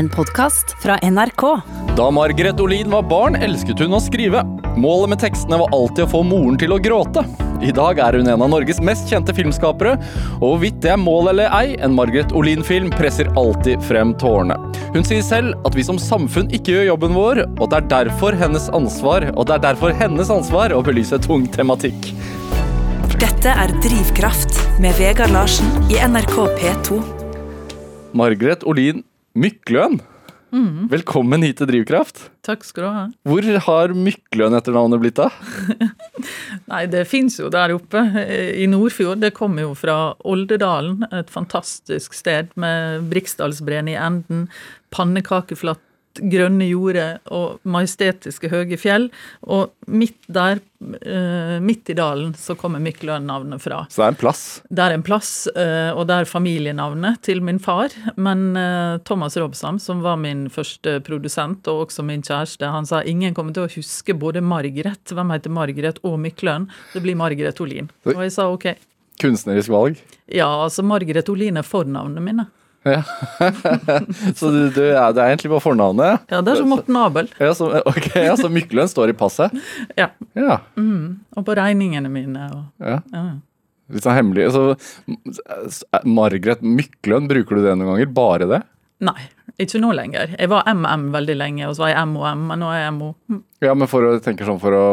En podkast fra NRK. Da Margaret Olin var barn, elsket hun å skrive. Målet med tekstene var alltid å få moren til å gråte. I dag er hun en av Norges mest kjente filmskapere, og hvorvidt det er mål eller ei, en Margaret Olin-film presser alltid frem tårene. Hun sier selv at vi som samfunn ikke gjør jobben vår, og det er derfor hennes ansvar, og det er derfor hennes ansvar å belyse tung tematikk. Dette er Drivkraft med Vegard Larsen i NRK P2. Margaret Olin Mykløen, velkommen hit til Drivkraft. Takk skal du ha. Hvor har Mykløen etter navnet blitt av? Nei, det fins jo der oppe eh, i Nordfjord. Det kommer jo fra Oldedalen, et fantastisk sted med Briksdalsbreen i enden, pannekakeflatt, grønne jorder og majestetiske høye fjell. Og midt der, eh, midt i dalen, så kommer Mykløen-navnet fra. Så det er en plass. Det er en plass, eh, og det er familienavnet til min far. Men eh, Thomas Robsam, som var min første produsent, og også min kjæreste, han sa ingen kommer til å huske både Margaret, hvem heter Margaret, og Mykløen. Det blir Margaret Olin. Og jeg sa ok. Kunstnerisk valg. Ja, altså Margaret Olin er fornavnene mine. Ja. så du, du, ja, det er egentlig bare fornavnet? Ja, det er som Morten Abel. Ja, så, ok, ja, så Mykløen står i passet? Ja. Ja. Mm. Og på regningene mine. Og, ja. ja. Litt sånn hemmelig. Så, Margaret Mykløen, bruker du det noen ganger? Bare det? Nei, ikke nå lenger. Jeg var MM veldig lenge, og så var jeg MOM, men nå er jeg MO. Mm. Ja, men for å tenke sånn for å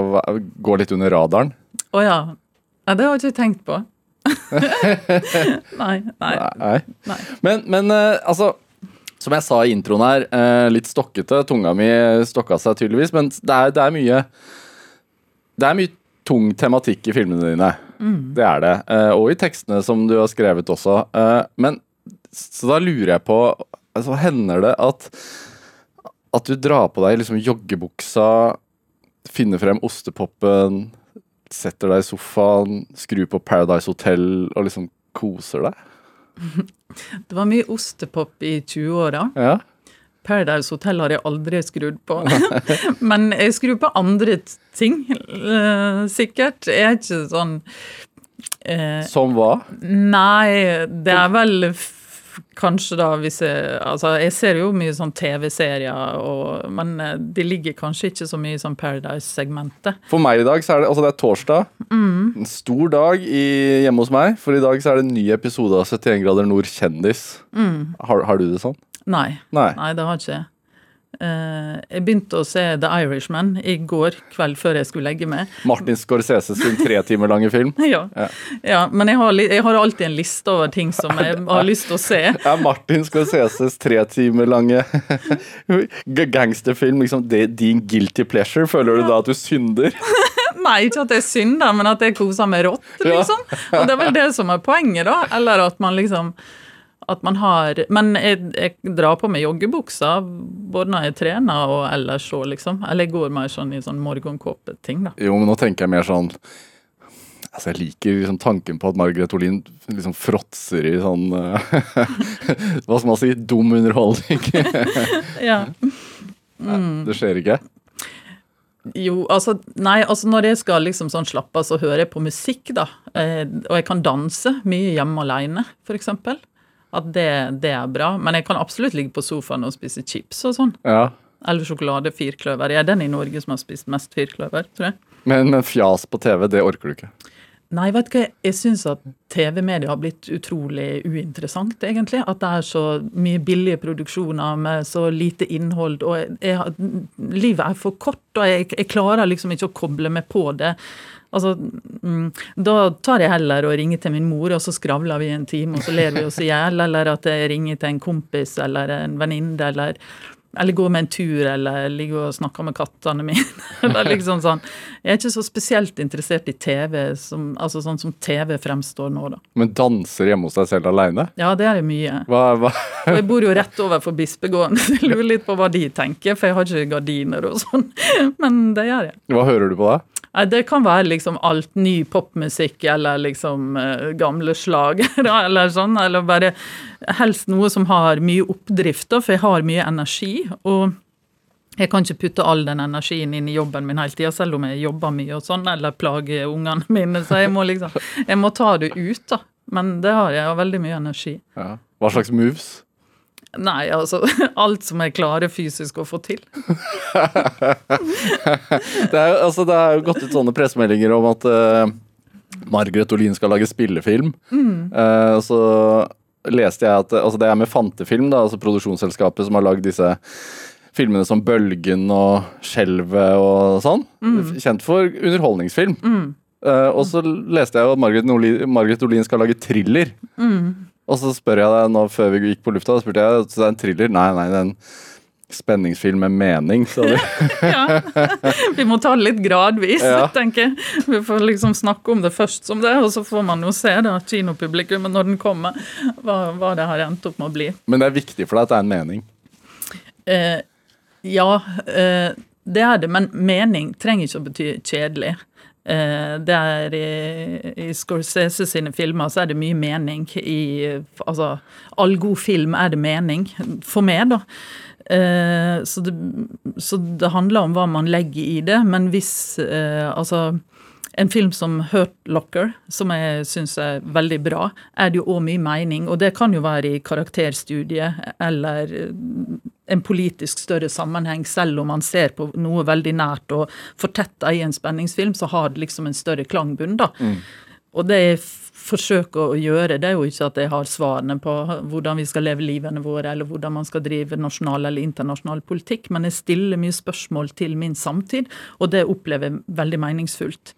gå litt under radaren? ja. ja. Det har jeg ikke tenkt på. nei, nei. Nei. nei. Men, men eh, altså Som jeg sa i introen her, eh, litt stokkete. Tunga mi stokka seg tydeligvis, men det er, det er mye Det er mye tung tematikk i filmene dine. Det er det. Eh, og i tekstene som du har skrevet også. Men så da lurer jeg på altså, Hender det at at du drar på deg liksom joggebuksa, finner frem ostepopen, setter deg i sofaen, skrur på Paradise Hotel og liksom koser deg? Det var mye ostepop i 20-åra. Ja. Paradise Hotel har jeg aldri skrudd på. Men jeg skrur på andre ting, eh, sikkert. Jeg er ikke sånn eh, Som hva? Nei, det er vel kanskje da hvis jeg Altså, jeg ser jo mye sånn TV-serier, men eh, de ligger kanskje ikke så mye i sånn Paradise-segmentet. For meg i dag så er det, altså det er torsdag. En stor dag i, hjemme hos meg. For i dag så er det en ny episode av 71 grader nord kjendis. Har, har du det sånn? Nei. Nei. Nei, det har ikke jeg. Eh, jeg begynte å se The Irishman i går kveld før jeg skulle legge meg. Martin Scorsese sin tre timer lange film. Ja, Ja. ja men jeg har, jeg har alltid en liste over ting som jeg har lyst til å se. Er Martin Scorseses tre timer lange gangsterfilm liksom det, din guilty pleasure? Føler du da at du synder? Nei, ikke at jeg synder, men at jeg koser meg rått, liksom. Og det er vel det som er poenget, da. Eller at man liksom at man har Men jeg, jeg drar på meg joggebuksa både når jeg trener og ellers òg, liksom. Eller jeg går mer sånn i sånn morgenkåpeting, da. Jo, men nå tenker jeg mer sånn Altså, Jeg liker liksom tanken på at Margaret Olin liksom fråtser i sånn eh, Hva skal man si? Dum underholdning. Ja. Det skjer ikke? Jo, altså Nei, altså når jeg skal liksom sånn slappe av, så hører jeg på musikk, da. Eh, og jeg kan danse mye hjemme alene, f.eks. At det, det er bra. Men jeg kan absolutt ligge på sofaen og spise chips og sånn. Ja. Eller sjokolade firkløver. Jeg er den i Norge som har spist mest firkløver, tror jeg. Men, men fjas på TV, det orker du ikke? Nei, vet du hva, jeg syns at TV-media har blitt utrolig uinteressant, egentlig. At det er så mye billige produksjoner med så lite innhold. Og jeg, jeg, livet er for kort, og jeg, jeg klarer liksom ikke å koble meg på det. Altså, mm, Da tar jeg heller og ringer til min mor, og så skravler vi en time, og så ler vi oss i hjel. Eller at jeg ringer til en kompis eller en venninne, eller eller går med en tur, eller ligger og snakker med kattene mine. liksom sånn. Jeg er ikke så spesielt interessert i TV, som, altså sånn som TV fremstår nå, da. Men danser hjemme hos deg selv aleine? Ja, det er det mye. Hva, hva? Jeg bor jo rett overfor Bispegården, så jeg lurer litt på hva de tenker, for jeg har ikke gardiner og sånn. Men det gjør jeg. hva hører du på da? Det kan være liksom alt ny popmusikk eller liksom eh, gamle slagere eller sånn. Eller bare helst noe som har mye oppdrift, for jeg har mye energi. Og jeg kan ikke putte all den energien inn i jobben min hele tida, selv om jeg jobber mye og sånn, eller plager ungene mine. Så jeg må liksom Jeg må ta det ut, da. Men det har jeg, har veldig mye energi. Ja. Hva slags moves? Nei, altså alt som er klare fysisk å få til. Det er, altså, det er jo gått ut sånne pressemeldinger om at uh, Margaret Olin skal lage spillefilm. Mm. Uh, så leste jeg at altså Det er med Fantefilm, da, altså produksjonsselskapet som har lagd disse filmene som Bølgen og Skjelvet og sånn. Kjent for underholdningsfilm. Eh, og så leste jeg jo at Margaret Olin, skal lage thriller. Og så spør jeg deg nå før vi gikk på lufta, spurte jeg så det er en thriller. Nei, nei, det er en spenningsfilm med mening. sa du. Ja. Vi må ta det litt gradvis, Ja. tenker jeg. Vi får liksom snakke om det først som det, og så får man jo se da, kinopublikummet når den kommer, hva, hva det har endt opp med å bli. Men det er viktig for deg at det er en mening. Eh, ja, eh, det er det, men mening trenger ikke å bety kjedelig. Eh, det er i, I Scorsese sine filmer så er det mye mening i Altså, all god film er det mening, for meg, da. Eh, så, det, så det handler om hva man legger i det, men hvis eh, Altså en film som Hurt Locker, som jeg syns er veldig bra, er det jo òg mye mening. Og det kan jo være i karakterstudiet eller en politisk større sammenheng, selv om man ser på noe veldig nært og fortetta i en spenningsfilm, så har det liksom en større klangbunn, da. Og det jeg forsøker å gjøre, det er jo ikke at jeg har svarene på hvordan vi skal leve livene våre, eller hvordan man skal drive nasjonal eller internasjonal politikk, men jeg stiller mye spørsmål til min samtid, og det opplever jeg veldig meningsfullt.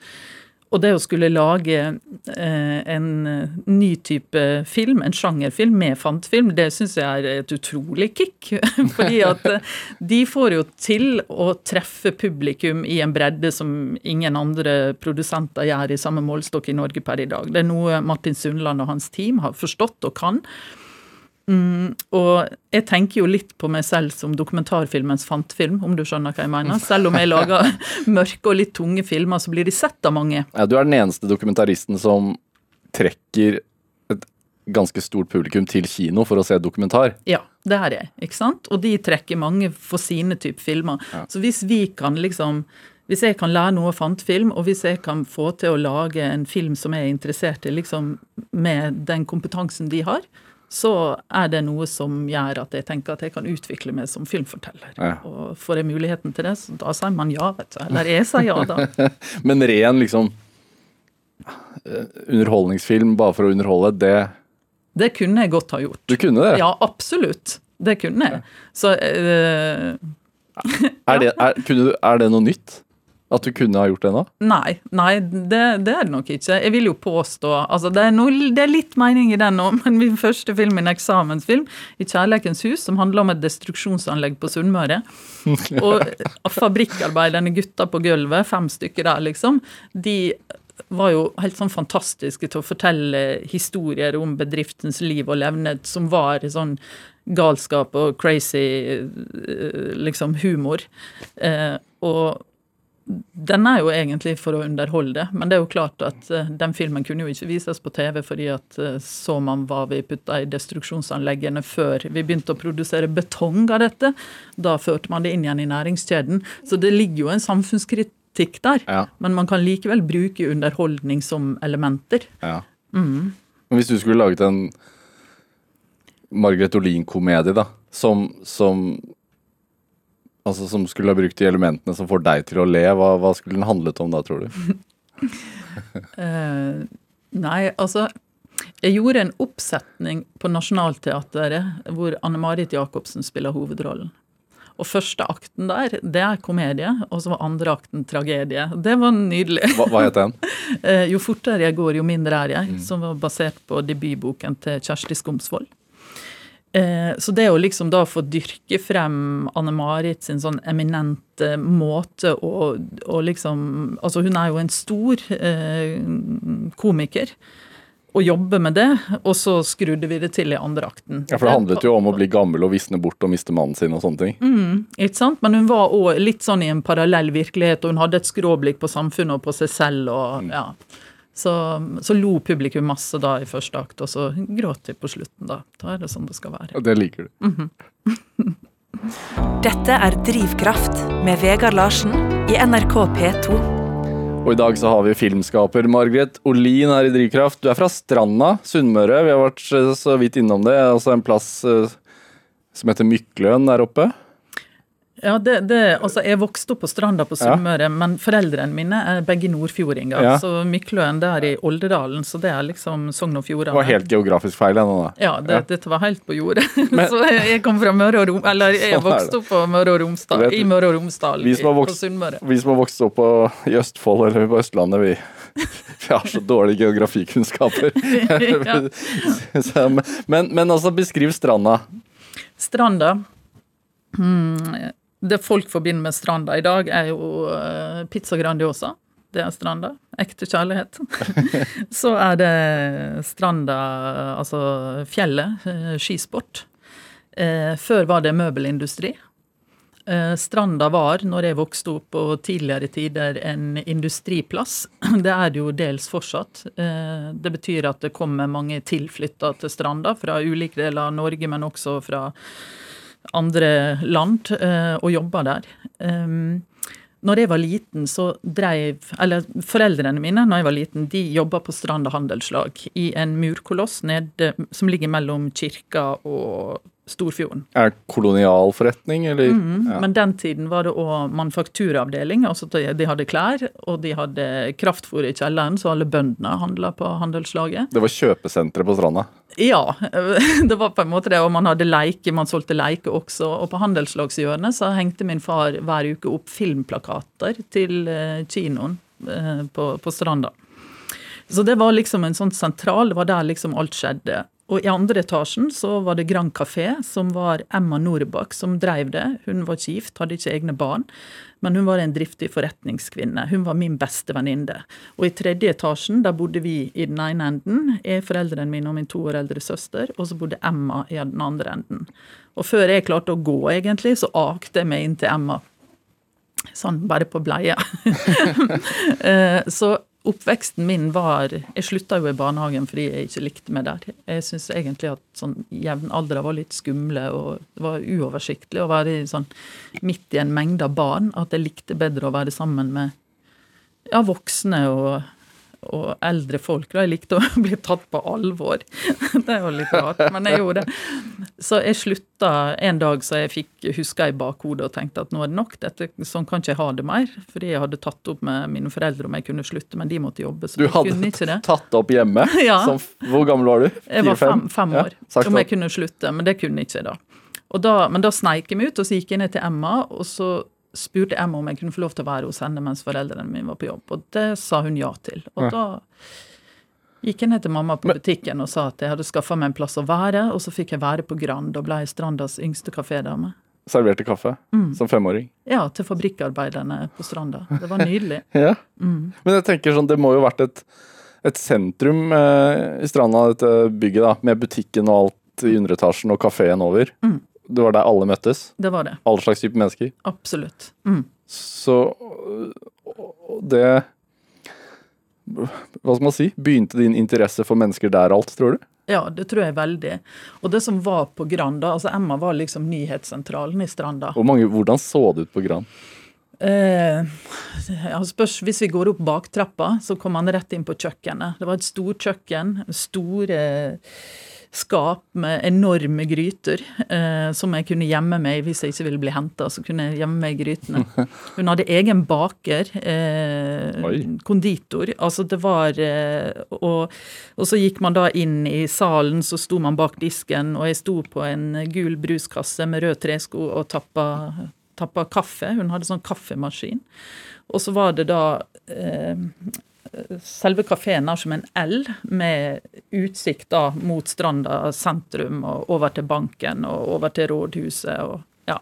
Og det å skulle lage eh, en eh, ny type film, en sjangerfilm med fantfilm, det syns jeg er et utrolig kick. Fordi at eh, de får jo til å treffe publikum i en bredde som ingen andre produsenter gjør i samme målstokk i Norge per i dag. Det er noe Martin Sundland og hans team har forstått og kan. Mm, og jeg tenker jo litt på meg selv som dokumentarfilmens fantfilm, om du skjønner hva jeg mener. Selv om jeg lager mørke og litt tunge filmer, så blir de sett av mange. Ja, du er den eneste dokumentaristen som trekker et ganske stort publikum til kino for å se dokumentar. Ja, det er jeg. ikke sant? Og de trekker mange for sine type filmer. Så hvis vi kan liksom hvis jeg kan lære noe av fantfilm, og hvis jeg kan få til å lage en film som jeg er interessert i, liksom med den kompetansen de har, så er det noe som gjør at jeg tenker at jeg kan utvikle meg som filmforteller. Ja. Og får jeg muligheten til det, så da sier man ja, vet du. Eller jeg sier ja, da. Men ren liksom eh, underholdningsfilm bare for å underholde, det Det kunne jeg godt ha gjort. Du kunne det? Ja, absolutt. Det kunne jeg. Så eh, Er, det, er, kunne er det noe nytt? At du kunne ha gjort det nå? Nei, nei det, det er det nok ikke. Jeg vil jo påstå altså det, er noe, det er litt mening i den òg, men min første film, en eksamensfilm, i 'Kjærleikens hus', som handler om et destruksjonsanlegg på Sunnmøre. Og fabrikkarbeiderne gutta på gulvet, fem stykker der, liksom, de var jo helt sånn fantastiske til å fortelle historier om bedriftens liv og levnet, som var sånn galskap og crazy eh, liksom humor. Eh, og den er jo egentlig for å underholde, men det er jo klart at eh, den filmen kunne jo ikke vises på TV fordi at eh, så man hva vi putta i destruksjonsanleggene før vi begynte å produsere betong av dette. Da førte man det inn igjen i næringskjeden. Så det ligger jo en samfunnskritikk der. Ja. Men man kan likevel bruke underholdning som elementer. ja. Mm. hvis du skulle laget en Margaret Olin-komedie, da, som, som Altså som skulle ha brukt de elementene som får deg til å le, hva, hva skulle den handlet om da, tror du? uh, nei, altså Jeg gjorde en oppsetning på Nationaltheatret hvor Anne-Marit Jacobsen spiller hovedrollen. Og første akten der, det er komedie, og så var andre akten tragedie. Det var nydelig. Hva, hva het den? Eh, jo fortere jeg går, jo mindre er jeg, som var basert på debutboken til Kjersti Skomsvold. Eh, så det å liksom da få dyrke frem Anne-Marit sin sånn eminente måte å, liksom Altså hun er jo en stor eh, komiker. Og jobbe med det, og så skrudde vi det til i andre akten. Ja, For det handlet jo om å bli gammel og visne bort og miste mannen sin og sånne ting. Ikke sant? Men hun var òg litt sånn i en parallell virkelighet, og hun hadde et skråblikk på samfunnet og på seg selv. og ja. Så, så lo publikum masse da i første akt, og så gråt de på slutten. Da Da er det sånn det skal være. Og det liker du. Dette er Drivkraft med Vegard Larsen i NRK P2. Og i dag så har vi filmskaper Margaret Olin her i Drivkraft. Du er fra Stranda, Sunnmøre. Vi har vært eh, så vidt innom det. Altså en plass eh, som heter Mykløen der oppe. Ja, det, det, altså Jeg vokste opp på Stranda på Sunnmøre, men foreldrene mine er begge nordfjordinger. Ja. Så Mykløen det er i Oldedalen, så det er liksom Sogn og Det var helt geografisk feil ennå, da. Ja, det, Ja. dette var helt på jordet. Men- så jeg, jeg kom fra Møre og Rom... Eller jeg Sånn vokste opp på Møre og Romsdal, i Møre og Romsdal vokst- på Sunnmøre. Vi som har vokst opp på, i Østfold eller på Østlandet, vi, vi har så dårlige geografikunnskaper. Ja. Men, men altså, beskriv stranda. Stranda hmm, Det folk forbinder med Stranda i dag, er jo eh, pizza Grandiosa. Det er Stranda. Ekte kjærlighet. Så er det Stranda, altså fjellet, eh, skisport. Eh, Før var det møbelindustri. Stranda var, når jeg vokste opp på tidligere tider, en industriplass. Det er det jo dels fortsatt. Det betyr at det kommer mange tilflytta til Stranda fra ulike deler av Norge, men også fra andre land, eh, og jobba der. Um, når jeg var liten, så dreiv Eller foreldrene mine når jeg var liten, de jobba på Stranda handelslag i en murkoloss ned, som ligger mellom kirka og Storfjorden. Er det kolonialforretning, eller? Ja. Men den tiden var det òg manufakturavdeling. altså de de hadde klær, og de hadde kraftfôr i kjelleren, så alle bøndene handla på handelslaget. Det var kjøpesenteret på stranda. Ja, det var på en måte det. Og man hadde leike, man solgte leike også. Og på handelslagshjørnet så hengte min far hver uke opp filmplakater til eh, kinoen eh, på, på Stranda. Så det var liksom en sånn sentral, det var der liksom alt skjedde. Og i andre etasjen så var det Grand Café, som var Emma Norbakk som drev det. Hun var ikke gift, hadde ikke egne barn, men hun var en driftig forretningskvinne. Hun var min beste venninne. Og i tredje etasjen, der bodde vi i den ene enden, jeg, foreldrene mine og min to år eldre søster, og så bodde Emma i den andre enden. Og før jeg klarte å gå, egentlig, så akte jeg meg inn til Emma. Sånn bare på bleie. Eh, så oppveksten min var Jeg slutta jo i barnehagen fordi jeg ikke likte meg der. Jeg syns egentlig at sånn jevnaldra var litt skumle, og det var uoversiktlig å være sånn midt i en mengde av barn. At jeg likte bedre å være sammen med ja, voksne og, og eldre folk. Da. Jeg likte å bli tatt på alvor. Det er jo litt rart, men jeg gjorde det. Så jeg slutta en dag så jeg fikk huska i bakhodet og tenkte at nå er det nok. Dette, sånn kan ikke jeg ha det mer. Fordi jeg hadde tatt opp med mine foreldre om jeg kunne slutte, men de måtte jobbe. så Du hadde ikke tatt opp hjemme? Ja. Som, hvor gammel var du? Jeg var fem, fem år. Ja, om jeg kunne slutte, men det kunne ikke jeg da. Og da men da sneik jeg meg ut, og så gikk jeg ned til Emma, og så spurte Emma om jeg kunne få lov til å være hos henne mens foreldrene mine var på jobb. Og det sa hun ja til. Og Ja. da gikk jeg ned til mamma på butikken og sa at jeg hadde skaffa meg en plass å være, og så fikk jeg være på Grand og ble Strandas yngste kafédame. Serverte kaffe Mm. som femåring? Ja, til fabrikkarbeiderne på Stranda. Det var nydelig. Ja. Mm. Men jeg tenker sånn, det må jo ha vært et, et sentrum eh, i stranda, dette bygget, da, med butikken og alt i underetasjen og kafeen over. Mm. Det var der alle møttes? Det var det. Alle slags type mennesker? Absolutt. Mm. Så det Hva skal man si? Begynte din interesse for mennesker der alt, tror du? Ja, det tror jeg veldig. Og det som var på Granda, altså Emma var liksom nyhetssentralen i Stranda. Hvor mange, hvordan så det ut på Gran? Eh, spørs, hvis vi går opp baktrappa, så kom han rett inn på kjøkkenet. Det var et stort kjøkken, store skap med enorme gryter, eh, som jeg kunne gjemme meg hvis jeg ikke ville bli henta. Så kunne jeg gjemme meg i grytene. Hun hadde egen baker, eh, konditor. Altså det var eh, og, og så gikk man da inn i salen, så sto man bak disken, og jeg sto på en gul bruskasse med rød tresko og tappa tappa kaffe. Hun hadde sånn kaffemaskin. Og så var det da eh, Selve kafeen er som en L, med utsikt da mot Stranda sentrum og over til banken og over til rådhuset og ja,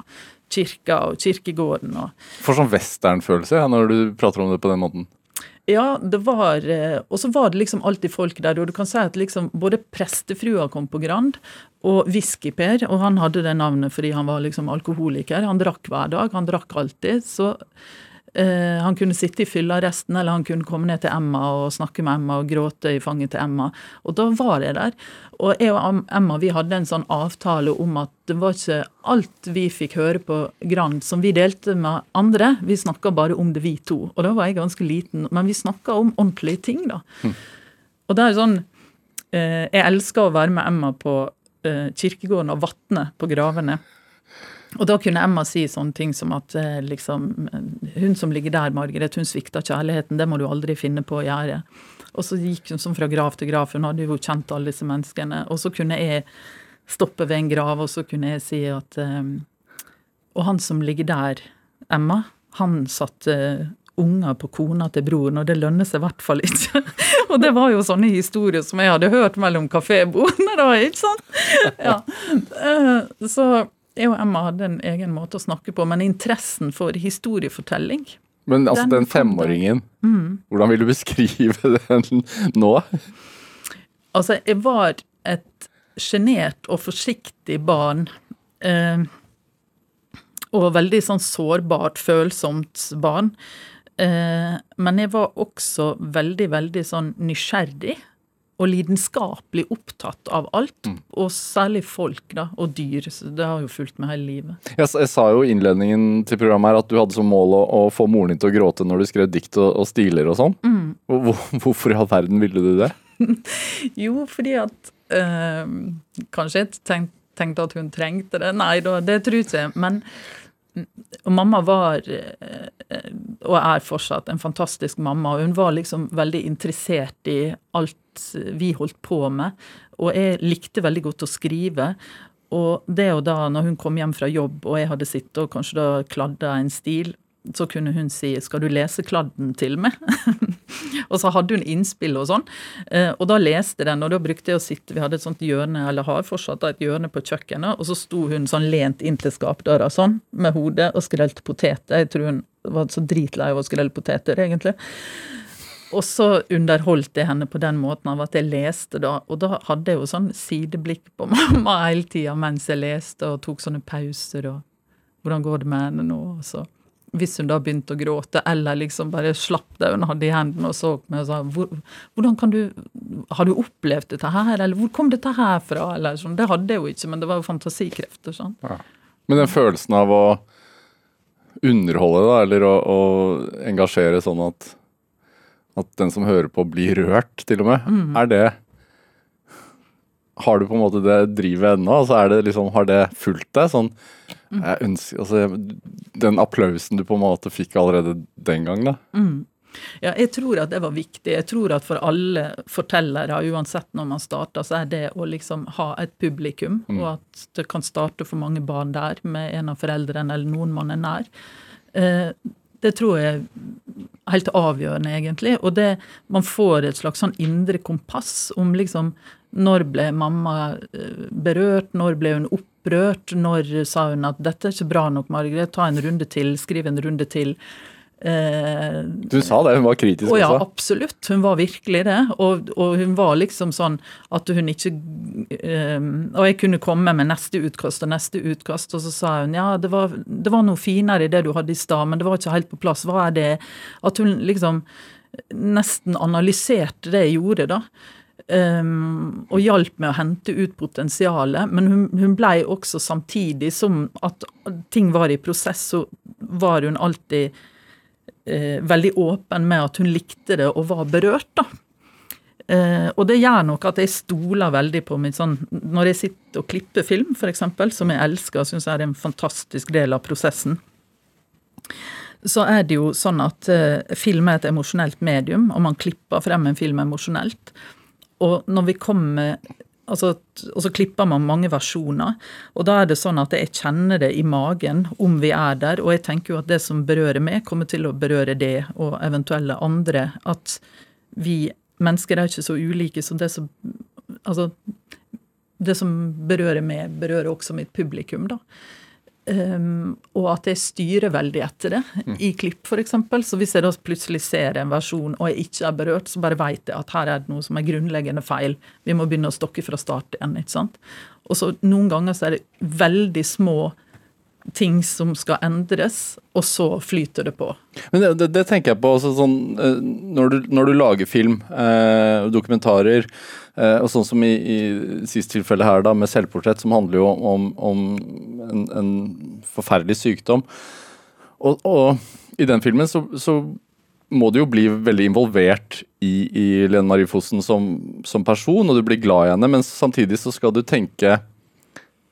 kirka og kirkegården. og For sånn westernfølelse ja, når du prater om det på den måten. Ja, det var eh, Og så var det liksom alltid folk der. Og du kan si at liksom både prestefrua kom på Grand, og Whisky-Per, og han hadde det navnet fordi han var liksom alkoholiker. Han drakk hver dag. Han drakk alltid. Så eh, han kunne sitte i fyllearresten, eller han kunne komme ned til Emma og snakke med Emma og gråte i fanget til Emma. Og da var jeg der. Og jeg og Emma vi hadde en sånn avtale om at det var ikke alt vi fikk høre på Grand som vi delte med andre. Vi snakka bare om det, vi to. Og da var jeg ganske liten. Men vi snakka om ordentlige ting, da. Og det er sånn eh, Jeg elsker å være med Emma på eh, kirkegården og vatne på gravene. Og da kunne Emma si sånne ting som at eh, liksom Hun som ligger der, Margaret, hun svikta kjærligheten. Det må du aldri finne på å gjøre. Og så gikk hun sånn fra grav til grav, for hun hadde jo kjent alle disse menneskene. Og så kunne jeg stoppe ved en grav, og så kunne jeg si at um, Og han som ligger der, Emma, han satte uh, unger på kona til broren, og det lønner seg i hvert fall ikke. og det var jo sånne historier som jeg hadde hørt mellom kafébordene, da, ikke sant? Ja. Så jeg og Emma hadde en egen måte å snakke på, men interessen for historiefortelling Men altså, den, den femåringen, mm. hvordan vil du beskrive den nå? Altså, jeg var et sjenert og forsiktig barn. Eh, og veldig sånn sårbart, følsomt barn. Eh, men jeg var også veldig, veldig sånn nysgjerrig og lidenskapelig opptatt av alt. Mm. Og særlig folk da, og dyr. Så det har jo fulgt med hele livet. Jeg, jeg, sa jo i innledningen til programmet her at du hadde som mål å, å, få moren din til å gråte når du skrev dikt og, og stiler og sånn. Mm. Hvor, hvorfor i all verden ville du det? jo, fordi at øh, Kanskje jeg tenkte, tenkte at hun trengte det. Nei da, det tror jeg ikke. Men og mamma var, øh, og er fortsatt, en fantastisk mamma. og Hun var liksom veldig interessert i alt vi holdt på med. Og jeg likte veldig godt å skrive. Og det og da, når hun kom hjem fra jobb og jeg hadde sittet og kanskje da kladda en stil, så kunne hun si 'skal du lese kladden til meg'? og så hadde hun innspill og sånn. Eh, og da leste den, og da brukte jeg å sitte Vi hadde et sånt hjørne, eller har fortsatt et hjørne på kjøkkenet, og så sto hun sånn lent inntil skapdøra sånn, med hodet, og skrelte poteter. Jeg tror hun var så dritlei av å skrelle poteter, egentlig. Og så underholdt jeg henne på den måten av at jeg leste, da. Og da hadde jeg jo sånn sideblikk på mamma hele tida mens jeg leste, og tok sånne pauser og Hvordan går det med henne nå? Og så hvis hun da begynte å gråte, eller liksom bare slapp det hun hadde i hendene og så på meg og sa hvordan kan du Har du opplevd dette her, eller hvor kom dette her fra? Eller sånn. Det hadde jeg jo ikke, men det var jo fantasikrefter. sånn. Ja. Men den følelsen av å underholde, da, eller å, å engasjere sånn at at den som hører på, blir rørt, til og med. Mm. Er det Har du på en måte det drivet ennå? Altså er det liksom, har det fulgt deg? Sånn, mm. ønsker, altså, den applausen du på en måte fikk allerede den gang, da? Mm. Ja, jeg tror at det var viktig. Jeg tror at for alle fortellere, uansett når man starter, så er det å liksom ha et publikum, mm. og at det kan starte for mange barn der med en av foreldrene eller noen man er nær. Eh, det tror jeg er helt avgjørende, egentlig. Og det, man får et slags sånn indre kompass om liksom Når ble mamma eh, berørt? Når ble hun opprørt? Når sa hun at 'dette er ikke bra nok, Margaret, ta en runde til', skriv en runde til'. Eh, du sa det, hun var kritisk også? Ja, absolutt. Hun var virkelig det. Og, og hun var liksom sånn at hun ikke eh, Og jeg kunne komme med neste utkast og neste utkast, og så sa hun ja, det var, det var noe finere i det du hadde i stad, men det var ikke helt på plass. Hva er det? At hun liksom nesten analyserte det jeg gjorde, da. Um, og hjalp med å hente ut potensialet. Men hun, hun blei også samtidig som at ting var i prosess, så var hun alltid eh, veldig åpen med at hun likte det og var berørt, da. Eh, og det gjør nok at jeg stoler veldig på mitt sånn Når jeg sitter og klipper film, f.eks., som jeg elsker og syns er en fantastisk del av prosessen, så er det jo sånn at eh, film er et emosjonelt medium, og man klipper frem en film emosjonelt. Og når vi kommer Altså, og så klipper man mange versjoner. Og da er det sånn at jeg kjenner det i magen om vi er der. Og jeg tenker jo at det som berører meg, kommer til å berøre det og eventuelle andre. At vi mennesker er ikke så ulike som det som Altså, det som berører meg, berører også mitt publikum, da. Um, og at jeg styrer veldig etter det mm. i klipp, f.eks. Så hvis jeg da plutselig ser en versjon og jeg ikke er berørt, så bare vet jeg at her er det noe som er grunnleggende feil. Vi må begynne å stokke fra start igjen. ikke sant? Og så noen ganger så er det veldig små ting som skal endres, og så flyter det på. Men Det, det, det tenker jeg på altså sånn eh, Når du, når du lager film, eh, dokumentarer Eh, og sånn som i, i sist tilfelle her, da, med selvportrett, som handler jo om, om en, en, forferdelig sykdom. Og, og, i den filmen så, så, må du jo bli veldig involvert i, i Lene Marie Fossen som, som, person, og du blir glad i henne, men samtidig så skal du tenke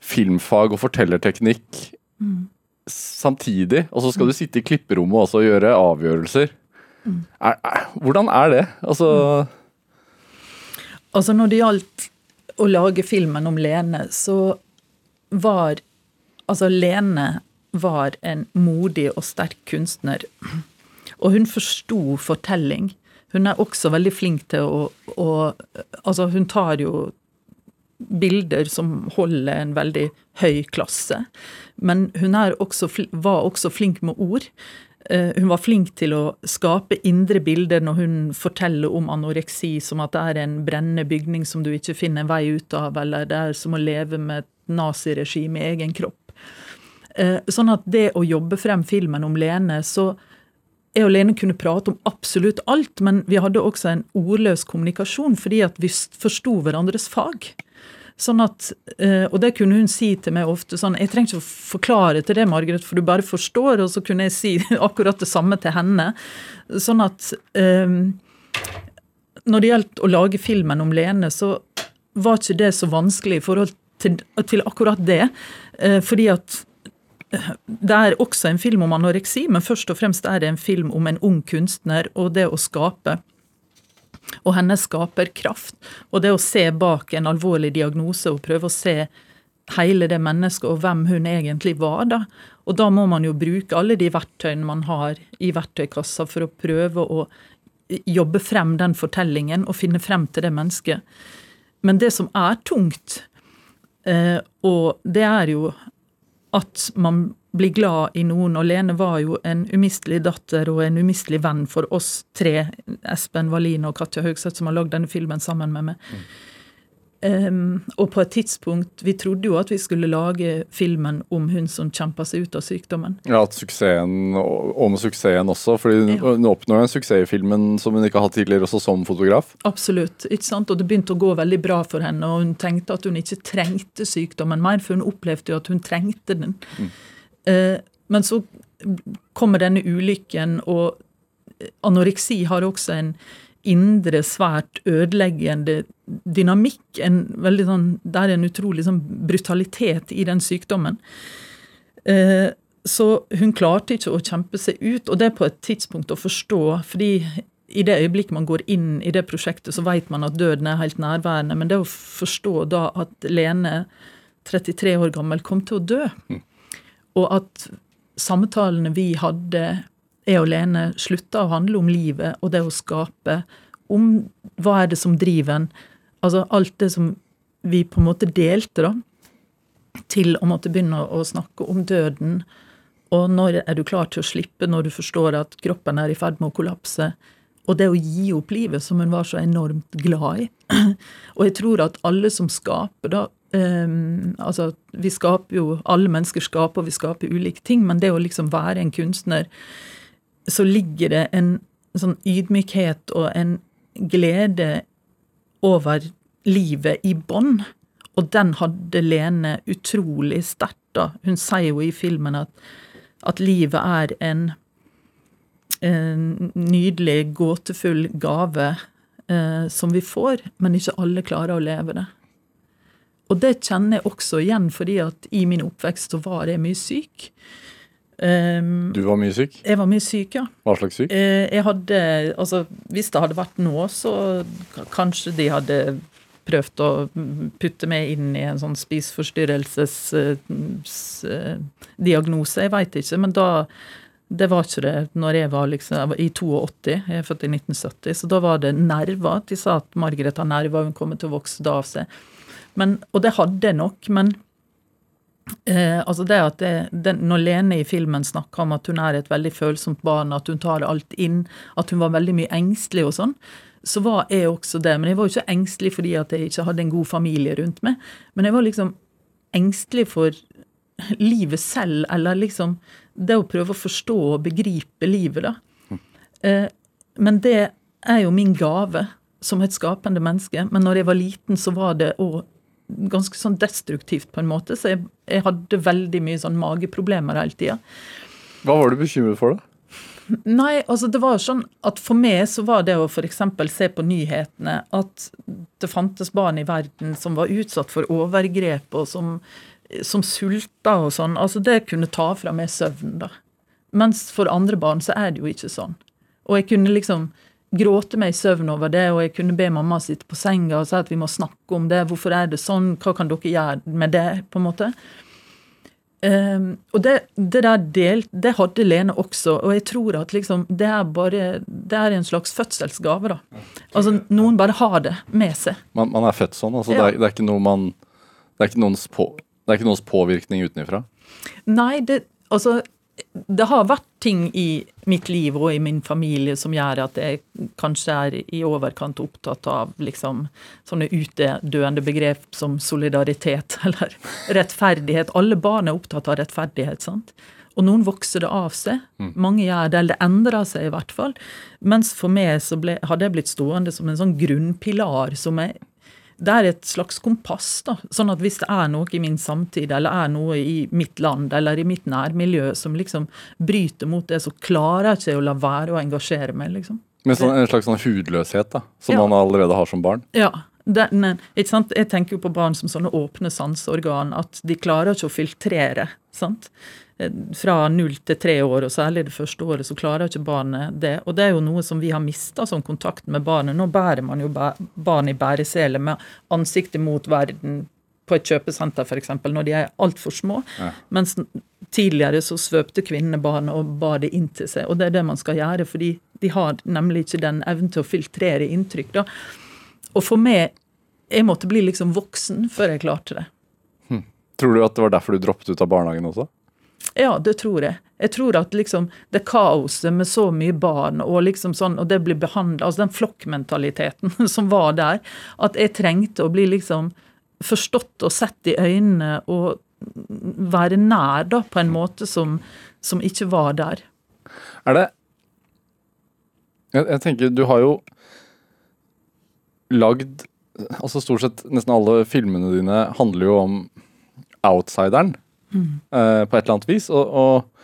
filmfag og fortellerteknikk samtidig, og så skal du sitte i klipperommet også og gjøre avgjørelser. Er, er, hvordan er det? Altså Altså Når det gjaldt å lage filmen om Lene, så var Altså Lene var en modig og sterk kunstner. Og hun forsto fortelling. Hun er også veldig flink til å, å Altså, hun tar jo bilder som holder en veldig høy klasse. Men hun også, var også flink med ord. Eh, hun var flink til å skape indre bilder når hun forteller om anoreksi, som at det er en brennende bygning som du ikke finner en vei ut av, eller det er som å leve med et naziregime i egen kropp. Eh, sånn at det å jobbe frem filmen om Lene, så jeg og Lene kunne prate om absolutt alt, men vi hadde også en ordløs kommunikasjon fordi at vi forsto hverandres fag. Sånn at, eh, Og det kunne hun si til meg ofte. sånn, Jeg trenger ikke å forklare til det, Margaret, for du bare forstår. Og så kunne jeg si akkurat det samme til henne. Sånn at um, Når det gjaldt å lage filmen om Lene, så var ikke det så vanskelig i forhold til, til akkurat det. Uh, fordi at det er også en film om anoreksi, men først og fremst er det en film om en ung kunstner og det å skape og hennes skaperkraft. Og det å se bak en alvorlig diagnose og prøve å se hele det mennesket og hvem hun egentlig var. da. Og da må man jo bruke alle de verktøyene man har i verktøykassa for å prøve å jobbe frem den fortellingen og finne frem til det mennesket. Men det som er tungt, eh, og det er jo at man bli glad i noen. Og Lene var jo en umistelig datter og en umistelig venn for oss tre, Espen Wallin og Katja Høgseth, som har lagd denne filmen sammen med meg. Mm. Um, og på et tidspunkt Vi trodde jo at vi skulle lage filmen om hun som kjempa seg ut av sykdommen. Ja, at suksessen, om suksessen også, fordi hun, ja. hun oppnår en suksess i filmen som hun ikke har hatt tidligere, også som fotograf. Absolutt. ikke sant? Og det begynte å gå veldig bra for henne, og hun tenkte at hun ikke trengte sykdommen mer, for hun opplevde jo at hun trengte den. Mm. Eh, men så kommer denne ulykken, og anoreksi har også en indre, svært ødeleggende dynamikk. En sånn, det er en utrolig sånn brutalitet i den sykdommen. Eh, så hun klarte ikke å kjempe seg ut, og det er på et tidspunkt å forstå. fordi i det øyeblikket man går inn i det prosjektet, så vet man at døden er helt nærværende. Men det å forstå da at Lene, 33 år gammel, kom til å dø, mm. Og at samtalene vi hadde, jeg og Lene, slutta å handle om livet og det å skape. Om hva er det som driver en. Altså alt det som vi på en måte delte, da. Til å måtte begynne å snakke om døden. Og når er du klar til å slippe, når du forstår at kroppen er i ferd med å kollapse? Og det å gi opp livet, som hun var så enormt glad i. Og jeg tror at alle som skaper, da um, Altså, vi skaper jo Alle mennesker skaper, og vi skaper ulike ting, men det å liksom være en kunstner, så ligger det en sånn ydmykhet og en glede over livet i bånn. Og den hadde Lene utrolig sterkt, da. Hun sier jo i filmen at, at livet er en en nydelig, gåtefull gave eh, som vi får, men ikke alle klarer å leve det. Og det kjenner jeg også igjen, fordi at i min oppvekst så var jeg mye syk. Um, du var mye syk? Jeg var mye syk, ja. Hva slags syk? Uh, jeg hadde, altså Hvis det hadde vært nå, så kanskje de hadde prøvd å putte meg inn i en sånn spiseforstyrrelsesdiagnose. Jeg veit ikke, men da det var ikke det når jeg var liksom, i 82. Jeg er født i 1970, så da var det nerver. De sa at Margaret har nerver, hun kommer til å vokse da av seg. Men, og det hadde jeg nok, men eh, altså det at det, den, Når Lene i filmen snakker om at hun er et veldig følsomt barn, at hun tar alt inn, at hun var veldig mye engstelig og sånn, så var jeg også det. Men jeg var jo ikke engstelig fordi at jeg ikke hadde en god familie rundt meg. Men jeg var liksom engstelig for livet selv, eller liksom det å prøve å forstå og begripe livet, da. Eh, men det er jo min gave som et skapende menneske. Men når jeg var liten, så var det òg ganske sånn destruktivt, på en måte. Så jeg, jeg hadde veldig mye sånn mageproblemer hele tida. Hva var du bekymret for, da? Nei, altså det var sånn at For meg så var det å f.eks. se på nyhetene at det fantes barn i verden som var utsatt for overgrep, og som som sulta og sånn, altså det kunne ta fra meg søvnen, da. Mens for andre barn så er det jo ikke sånn. Og jeg kunne liksom gråte meg i søvn over det, og jeg kunne be mamma sitte på senga og si at vi må snakke om det. Hvorfor er det sånn? Hva kan dere gjøre med det? på en måte? Um, og det, det, der delt, det hadde Lene også, og jeg tror at liksom det er bare det er en slags fødselsgave. da. Altså Noen bare har det med seg. Man, man er født sånn? altså Ja. det, er, det er ikke noe man Det er ikke noens, på, det er ikke noens påvirkning utenfra? Nei, det, altså det har vært ting i mitt liv og i min familie som gjør at jeg kanskje er i overkant opptatt av liksom sånne utdøende begrep som solidaritet eller rettferdighet. Alle barn er opptatt av rettferdighet, sant? Og noen vokser det av seg. Mange gjør det, eller det endrer seg i hvert fall. Mens for meg så ble, hadde jeg blitt stående som en sånn grunnpilar som jeg det er et slags kompass. da, sånn at Hvis det er noe i min samtid eller er noe i mitt land eller i mitt nærmiljø som liksom bryter mot det, så klarer jeg ikke å la være å engasjere meg. liksom. Men sånn, en slags sånn hudløshet da, som Ja. man allerede har som barn? Ja, den, ikke sant? Jeg tenker jo på barn som sånne åpne sanseorgan, at de klarer ikke å filtrere. sant? Fra null til tre år, og særlig det første året, så klarer ikke barnet det. Og det er jo noe som vi har mista som kontakt med barnet. Nå bærer man jo barn i bæresele med ansiktet mot verden på et kjøpesenter f.eks. når de er altfor små. Ja. Mens tidligere så svøpte kvinnene barnet og bar det inn til seg. Og det er det man skal gjøre, fordi de har nemlig ikke den evnen til å filtrere inntrykk. da. Og for meg Jeg måtte bli liksom voksen før jeg klarte det. Tror du at det var derfor du droppet ut av barnehagen også? Ja, det tror jeg. Jeg tror at liksom det kaoset med så mye barn, og liksom sånn, og det blir behandla Altså den flokkmentaliteten som var der, at jeg trengte å bli liksom forstått og sett i øynene og være nær, da, på en måte som, som ikke var der. Er det jeg, jeg tenker, du har jo lagd Altså stort sett nesten alle filmene dine handler jo om outsideren eh, på et eller annet vis. Og, og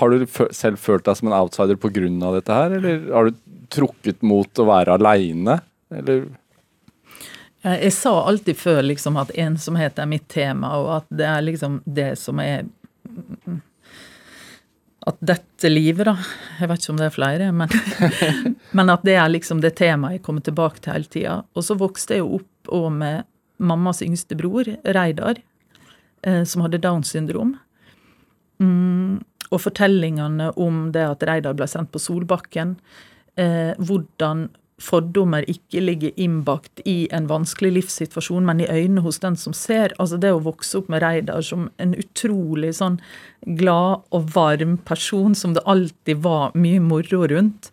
har du selv følt deg som en outsider pga. dette her, eller har du trukket mot å være aleine, eller Jeg, sa alltid før liksom at ensomhet er mitt tema, og at det er liksom det som er At dette livet, da Jeg vet ikke om det er flere, men, men at det er liksom det temaet jeg kommer tilbake til hele tida. Og så vokste jeg jo opp og med mammas yngste bror, Reidar, eh, som hadde Downs syndrom. Mm, og fortellingene om det at Reidar ble sendt på Solbakken, eh, hvordan fordommer ikke ligger innbakt i en vanskelig livssituasjon, men i øynene hos den som ser. Altså det å vokse opp med Reidar som en utrolig sånn glad og varm person som det alltid var mye moro rundt.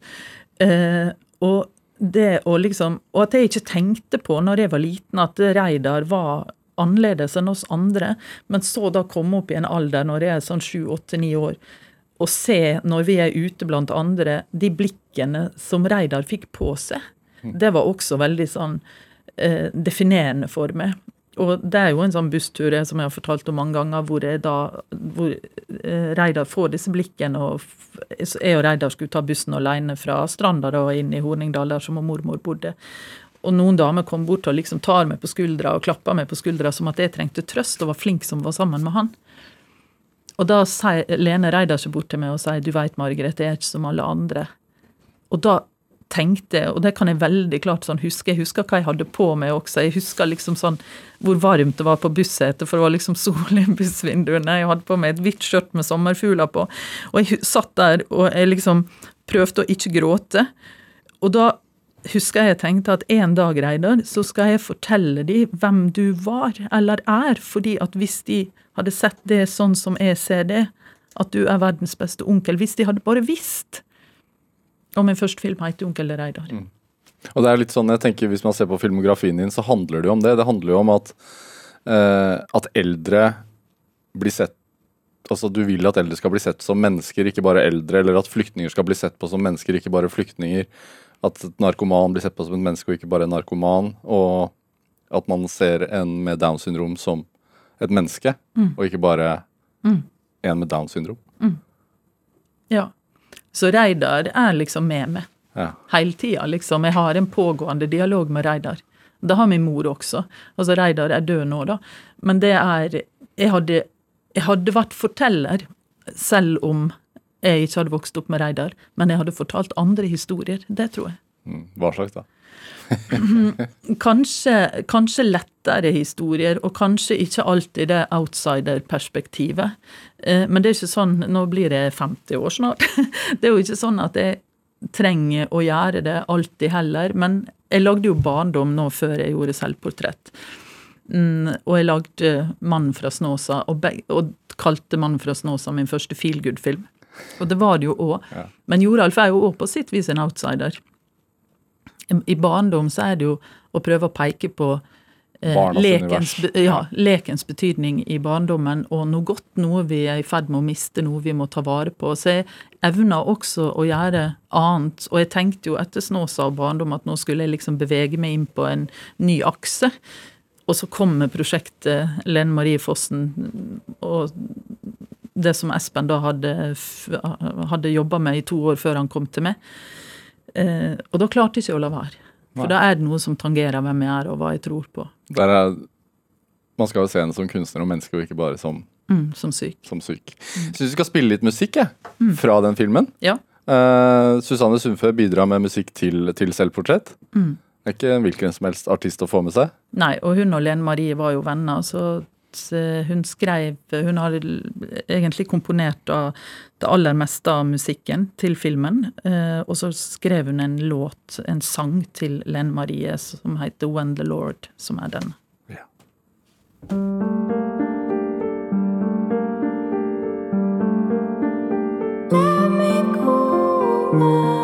Eh, og det å liksom Og at jeg ikke tenkte på når jeg var liten at Reidar var annerledes enn oss andre, men så da komme opp i en alder når jeg er sånn sju, åtte, ni år, og se når vi er ute blant andre, de blikkene som Reidar fikk på seg, det var også veldig sånn eh, definerende for meg. Og det er jo en sånn busstur som jeg har fortalt om mange ganger, hvor, jeg da, hvor eh, Reidar får disse blikkene, og jeg og Reidar skulle ta bussen alene fra Stranda da, inn i Horningdal, der som mormor bodde. Og noen damer kom bort og liksom tar meg på skuldra og klapper meg på skuldra som at jeg trengte trøst og var flink som var sammen med han. Og da sier Lene Reidar seg bort til meg og sier du veit, Margaret, jeg er ikke som alle andre. Og da tenkte jeg, og det kan jeg veldig klart sånn huske, jeg husker hva jeg hadde på meg også. Jeg husker liksom sånn hvor varmt det var på bussetet, for det var liksom sol i bussvinduene. Jeg hadde på meg et hvitt skjørt med sommerfugler på. Og jeg satt der og jeg liksom prøvde å ikke gråte. Og da husker jeg tenkte at en dag, Reidar, så skal jeg fortelle dem hvem du var, eller er. Fordi at hvis de hadde sett det sånn som jeg ser det, at du er verdens beste onkel, hvis de hadde bare visst Og min første film heter Onkel Reidar. Og det er litt sånn, jeg tenker Hvis man ser på filmografien din, så handler det jo om det. Det handler jo om at, eh, at eldre blir sett Altså Du vil at eldre skal bli sett som mennesker, ikke bare eldre. Eller at flyktninger skal bli sett på som mennesker, ikke bare flyktninger. At et narkoman blir sett på som et menneske og ikke bare en narkoman. Og at man ser en med Downs syndrom som et menneske, og ikke bare en med Downs syndrom. Ja. Så Reidar er liksom med meg Ja. hele tida, liksom. Jeg har en pågående dialog med Reidar. Det har min mor også. Altså Reidar er død nå, da. Men det er Jeg hadde, jeg hadde vært forteller, selv om jeg ikke hadde vokst opp med Reidar. Men jeg hadde fortalt andre historier. Det tror jeg. Mm, Hva slags, da? Kanskje, kanskje lettere historier, og kanskje ikke alltid det outsider-perspektivet. Eh, Men det er ikke sånn Nå blir jeg 50 år snart. Det er jo ikke sånn at jeg trenger å gjøre det alltid heller. Men jeg lagde jo barndom nå før jeg gjorde selvportrett. Mm, og jeg lagde 'Mannen fra Snåsa', og, og kalte 'Mannen fra Snåsa' min første feel good-film. Og det var det jo òg. Ja. Men Joralf er jo òg på sitt vis en outsider. I barndom så er det jo å prøve å peke på eh, lekens, ja, lekens betydning i barndommen, og noe godt, noe vi er i ferd med å miste, noe vi må ta vare på. Så jeg evna også å gjøre annet, og jeg tenkte jo etter Snåsa og barndom at nå skulle jeg liksom bevege meg inn på en ny akse. Og så kommer prosjektet Lene Marie Fossen og det som Espen da hadde, hadde jobba med i to år før han kom til meg. Eh, og da klarte jeg ikke å la være. For Nei. da er det noe som tangerer hvem jeg er og hva jeg tror på. Er, man skal jo se henne som kunstner og menneske, og ikke bare som, Mm, som syk. som syk. Syns vi skal spille litt musikk jeg, fra den filmen. Ja. Eh, Susanne Sundfø bidrar med musikk til, til selvportrett. Mm. Det er ikke hvilken som helst artist å få med seg. Nei, og hun og Lene Marie var jo venner, så hun skrev Hun har egentlig komponert da det aller meste av musikken til filmen. eh, Og så skrev hun en låt, en sang, til Len Marie som heter 'When the Lord', som er den. Ja. Wake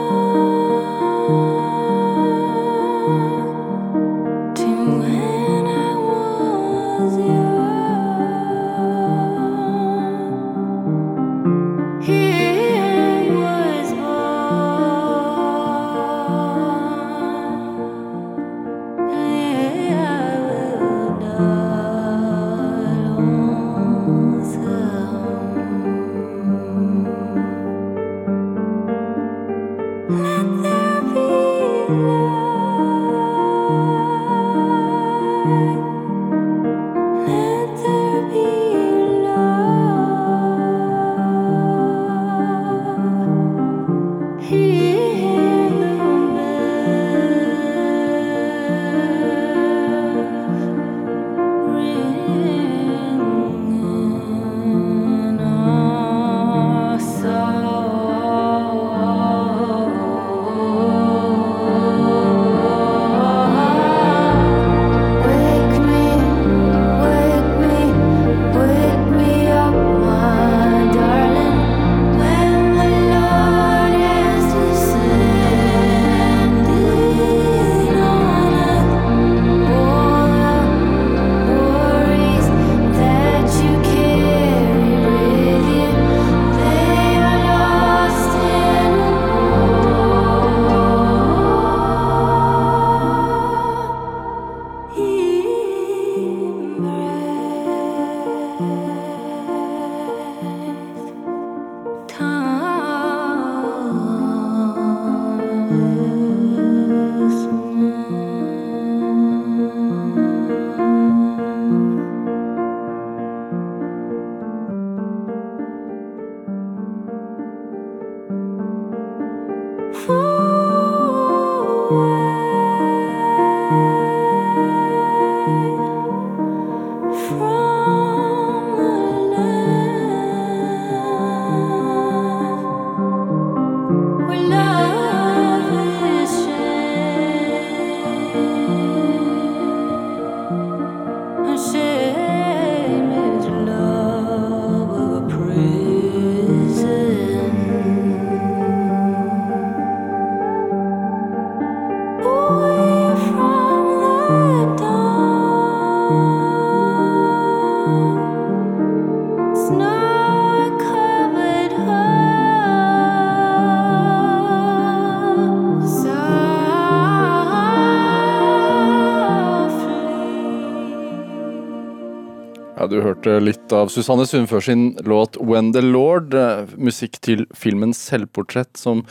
hørte litt av Susanne Sundfør sin låt 'When the Lord', eh, musikk til filmen 'Selvportrett', som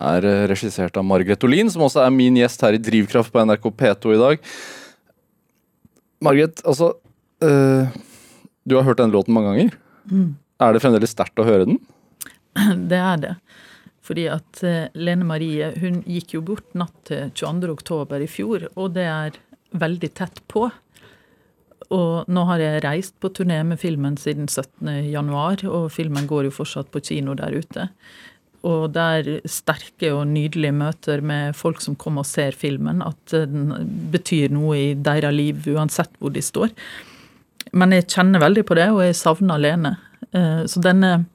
er eh, regissert av Margaret Olin, som også er min gjest her i Drivkraft på NRK P2 i dag. Margaret, altså øh, Du har hørt denne låten mange ganger. Er det fremdeles sterkt å høre den? Det er det. Fordi at Lene Marie hun gikk jo bort natt til 22. oktober i fjor, og det er veldig tett på. Og nå har jeg reist på turné med filmen siden 17. januar, og filmen går jo fortsatt på kino der ute. Og det er sterke og nydelige møter med folk som kommer og ser filmen, at den betyr noe i deres liv uansett hvor de står. Men jeg kjenner veldig på det, og jeg savner Lene. Eh, Så denne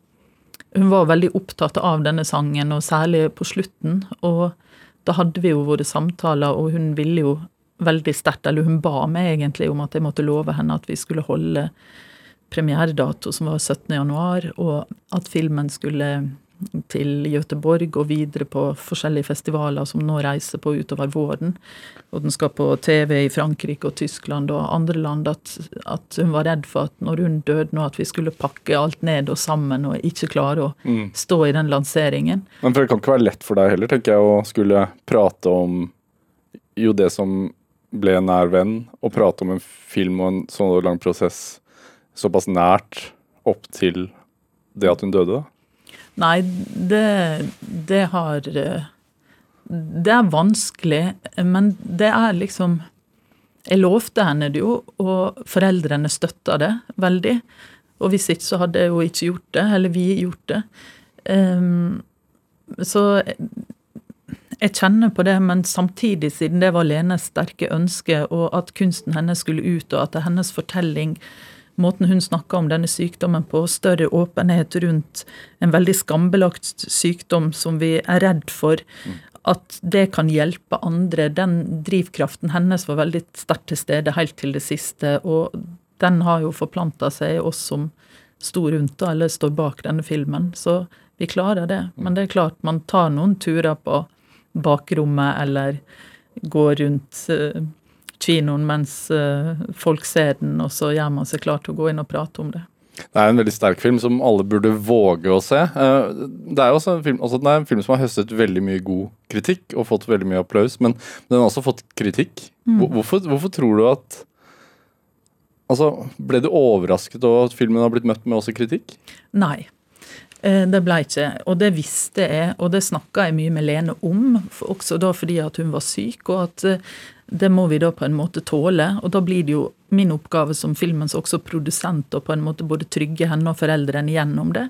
Hun var veldig opptatt av denne sangen, og særlig på slutten. Og da hadde vi jo våre samtaler, og hun ville jo veldig sterkt, eller hun ba meg egentlig om at jeg måtte love henne at vi skulle holde premieredato, som var 17. januar, og at filmen skulle til Göteborg og videre på forskjellige festivaler som nå reiser på utover våren. Og den skal på TV i Frankrike og Tyskland og andre land. At, at hun var redd for at når hun døde nå, at vi skulle pakke alt ned og sammen og ikke klare å stå i den lanseringen. Men for Det kan ikke være lett for deg heller, tenker jeg, å skulle prate om jo det som ble en nær venn, og prate om en film og en sånn lang prosess såpass nært opp til det at hun døde. Nei, det, det har eh, Det er vanskelig, men det er liksom Jeg lovte henne det jo, og foreldrene støtta det veldig. Og hvis ikke, så hadde jeg jo ikke gjort det, eller vi gjort det. Um, så jeg kjenner på det, men samtidig, siden det var Lenes sterke ønske, og at kunsten hennes skulle ut, og at hennes fortelling, måten hun snakka om denne sykdommen på, større åpenhet rundt en veldig skambelagt sykdom som vi er redd for, at det kan hjelpe andre. Den drivkraften hennes var veldig sterkt til stede helt til det siste, og den har jo forplanta seg i oss som sto rundt eller står bak denne filmen. Så vi klarer det. Men det er klart, man tar noen turer på bakrommet eller gå rundt eh, kinoen mens eh, folk ser den, og så gjør man seg klar til å gå inn og prate om det. Det er en veldig sterk film som alle burde våge å se. Eh, Det er jo også en film, altså det er en film som har høstet veldig mye god kritikk og fått veldig mye applaus, men den har også fått kritikk. Hvor- Hvorfor, hvorfor tror du at Altså, Ble du overrasket over at filmen har blitt møtt med også kritikk? Nei. Eh, Det ble ikke, og det visste jeg, og det snakka jeg mye med Lene om, også da fordi at hun var syk, og at eh, det må vi da på en måte tåle. Og da blir det jo min oppgave som filmens også produsent å på en måte både trygge henne og foreldrene gjennom det,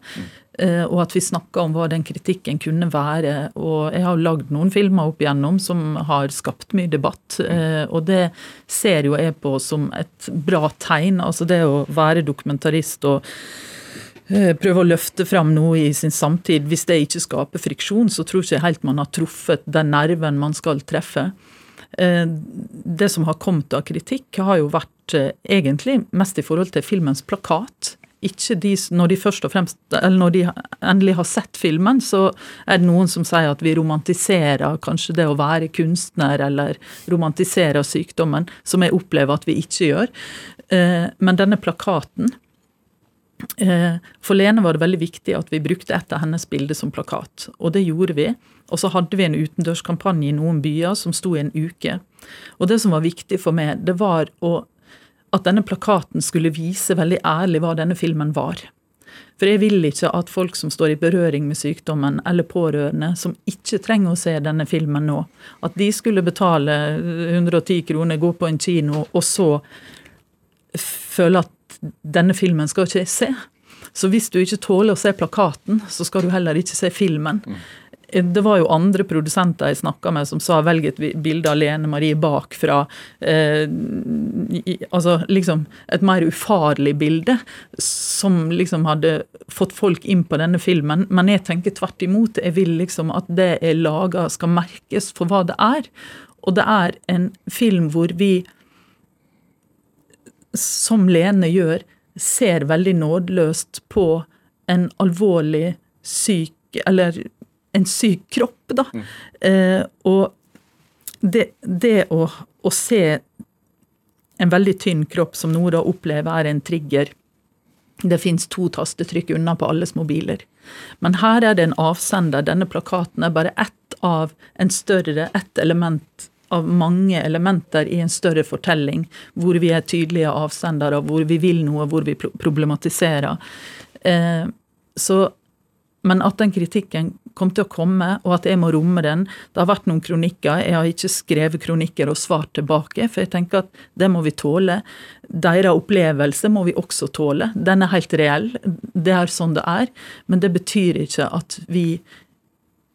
eh, og at vi snakka om hva den kritikken kunne være. Og jeg har lagd noen filmer opp igjennom som har skapt mye debatt, eh, og det ser jo jeg på som et bra tegn. Altså det å være dokumentarist og prøve å løfte fram noe i sin samtid. Hvis det ikke skaper friksjon, så tror ikke helt man har truffet den nerven man skal treffe. Eh, Det som har kommet av kritikk, har jo vært eh, egentlig mest i forhold til filmens plakat. Ikke de, når de først og fremst, eller når de endelig har sett filmen, så er det noen som sier at vi romantiserer kanskje det å være kunstner, eller romantiserer sykdommen, som jeg opplever at vi ikke gjør. Eh, Men denne plakaten Eh, For Lene var det veldig viktig at vi brukte et av hennes bilder som plakat, og det gjorde vi. Og så hadde vi en utendørskampanje i noen byer som sto i en uke. Og det som var viktig for meg, det var å, at denne plakaten skulle vise veldig ærlig hva denne filmen var. For jeg vil ikke at folk som står i berøring med sykdommen, eller pårørende, som ikke trenger å se denne filmen nå, at de skulle betale 110 kroner, gå på en kino, og så føle at denne filmen skal ikke jeg se. Så hvis du ikke tåler å se plakaten, så skal du heller ikke se filmen. Det var jo andre produsenter jeg snakka med som sa velg et bilde av Lene Marie bakfra. Eh, altså liksom et mer ufarlig bilde som liksom hadde fått folk inn på denne filmen. Men jeg tenker tvert imot. Jeg vil liksom at det jeg lager skal merkes for hva det er. Og det er en film hvor vi som Lene gjør, ser veldig nådeløst på en alvorlig syk Eller en syk kropp, da. Eh, og det, det å, å se en veldig tynn kropp som Nora opplever er en trigger Det fins to tastetrykk unna på alles mobiler. Men her er det en avsender. Denne plakaten er bare ett av en større, ett element av mange elementer i en større fortelling, hvor vi er tydelige avsendere, hvor vi vil noe, hvor vi problematiserer. Eh, så men at den kritikken kom til å komme, og at jeg må romme den Det har vært noen kronikker. Jeg har ikke skrevet kronikker og svart tilbake, for jeg tenker at det må vi tåle. Deres opplevelse må vi også tåle. Den er helt reell. Det er sånn det er. Men det betyr ikke at vi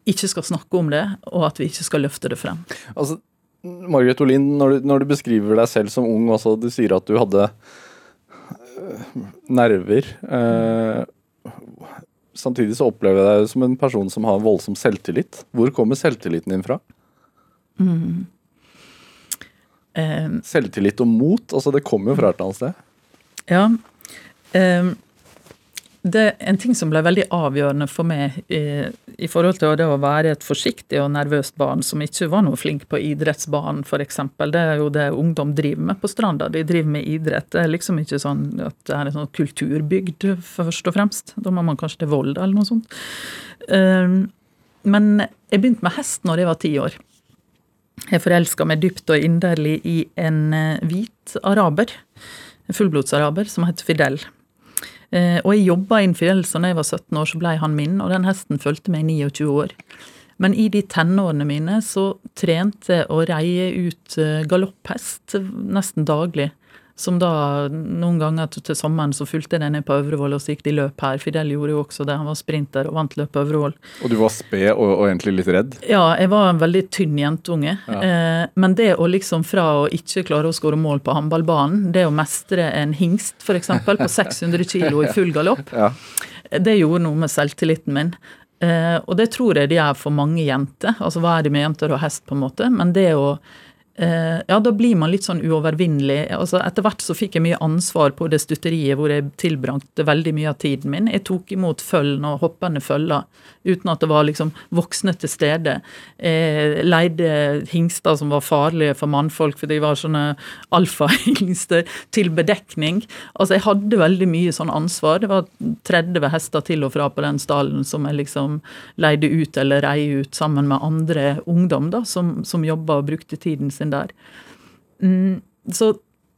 ikke skal snakke om det, og at vi ikke skal løfte det frem. Altså, Margaret Olin, når du, når du beskriver deg selv som ung, også, du sier at du hadde øh, nerver. øh, samtidig så opplever jeg deg som en person som har voldsom selvtillit. Hvor kommer selvtilliten din fra? Eh, Selvtillit og mot, altså det kommer jo fra et eller annet sted. Ja. Ehm, det en ting som ble veldig avgjørende for meg i, i forhold til det å være et forsiktig og nervøst barn som ikke var noe flink på idrettsbanen, f.eks. Det er jo det ungdom driver med på Stranda. De driver med idrett. Det er liksom ikke sånn at det er en sånn kulturbygd, først og fremst. Da må man kanskje til Volda eller noe sånt. Ehm, men jeg begynte med hest når jeg var ti år. Jeg forelska meg dypt og inderlig i en eh, hvit araber, en fullblodsaraber, som het Fidel. Eh, og jeg jobba en fjell, så da jeg var 17 år, så ble han min, og den hesten fulgte meg i 29 år. Men i de tenårene mine så trente jeg å reie ut eh, galopphest nesten daglig. Som da noen ganger til sommeren så fulgte jeg den ned på Øvrevoll, og så gikk de løp her. Fidel gjorde jo også det, han var sprinter og vant løp på Øvrevoll. Og du var sped og, og egentlig litt redd. Ja, jeg var en veldig tynn jentunge. Eh, men det å liksom fra å ikke klare å skåre mål på håndballbanen, det å mestre en hingst f.eks. på 600 kg i full galopp, Ja. det gjorde noe med selvtilliten min. Eh, og det tror jeg det er for mange jenter. Altså hva er det med jenter og hest, på en måte. Men det å Ja, da blir man litt sånn uovervinnelig. Altså Etter hvert så fikk jeg mye ansvar på det stutteriet hvor jeg tilbrakte veldig mye av tiden min. Jeg tok imot følgen og hoppende følger uten at det var liksom voksne til stede. Jeg leide hingster som var farlige for mannfolk, for de var sånne alfahingster, til bedekning. Altså Jeg hadde veldig mye sånn ansvar. Det var 30 hester til og fra på den stallen som jeg liksom leide ut eller rei ut sammen med andre ungdom da, som, som jobba og brukte tiden sin der. Mm, så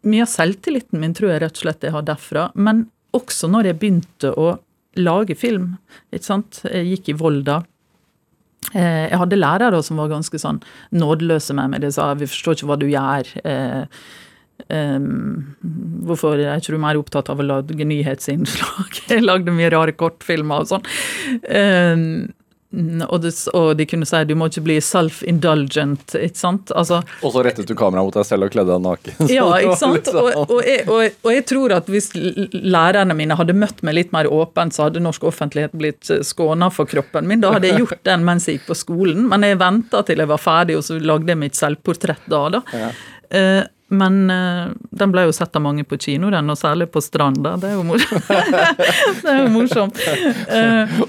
mye av selvtilliten min tror jeg rett og slett jeg har derfra. Men også når jeg begynte å lage film. ikke sant? Jeg gikk i Volda. Eh, Jeg hadde lærere som var ganske sånn nådeløse med meg. De sa 'vi forstår ikke hva du gjør'. Um, hvorfor ikke du mer opptatt av å lage nyhetsinnslag? Jeg lagde mye rare kortfilmer og sånn. Em, og, det, og de kunne si 'du må ikke bli self-indulgent', ikke sant? Altså, Og så rettet du kameraet mot deg selv og kledde deg naken. Ja, ikke sant? litt sånn- Og, og, jeg, og, og jeg tror at hvis lærerne mine hadde møtt meg litt mer åpent, så hadde norsk offentlighet blitt skåna for kroppen min. Da hadde jeg gjort den mens jeg gikk på skolen, men jeg venta til jeg var ferdig, og så lagde jeg mitt selvportrett da. da. Eh, men uh, den ble jo sett av mange på kino, den, og særlig på Stranda. Det er jo morsomt. det er jo morsomt. Uh,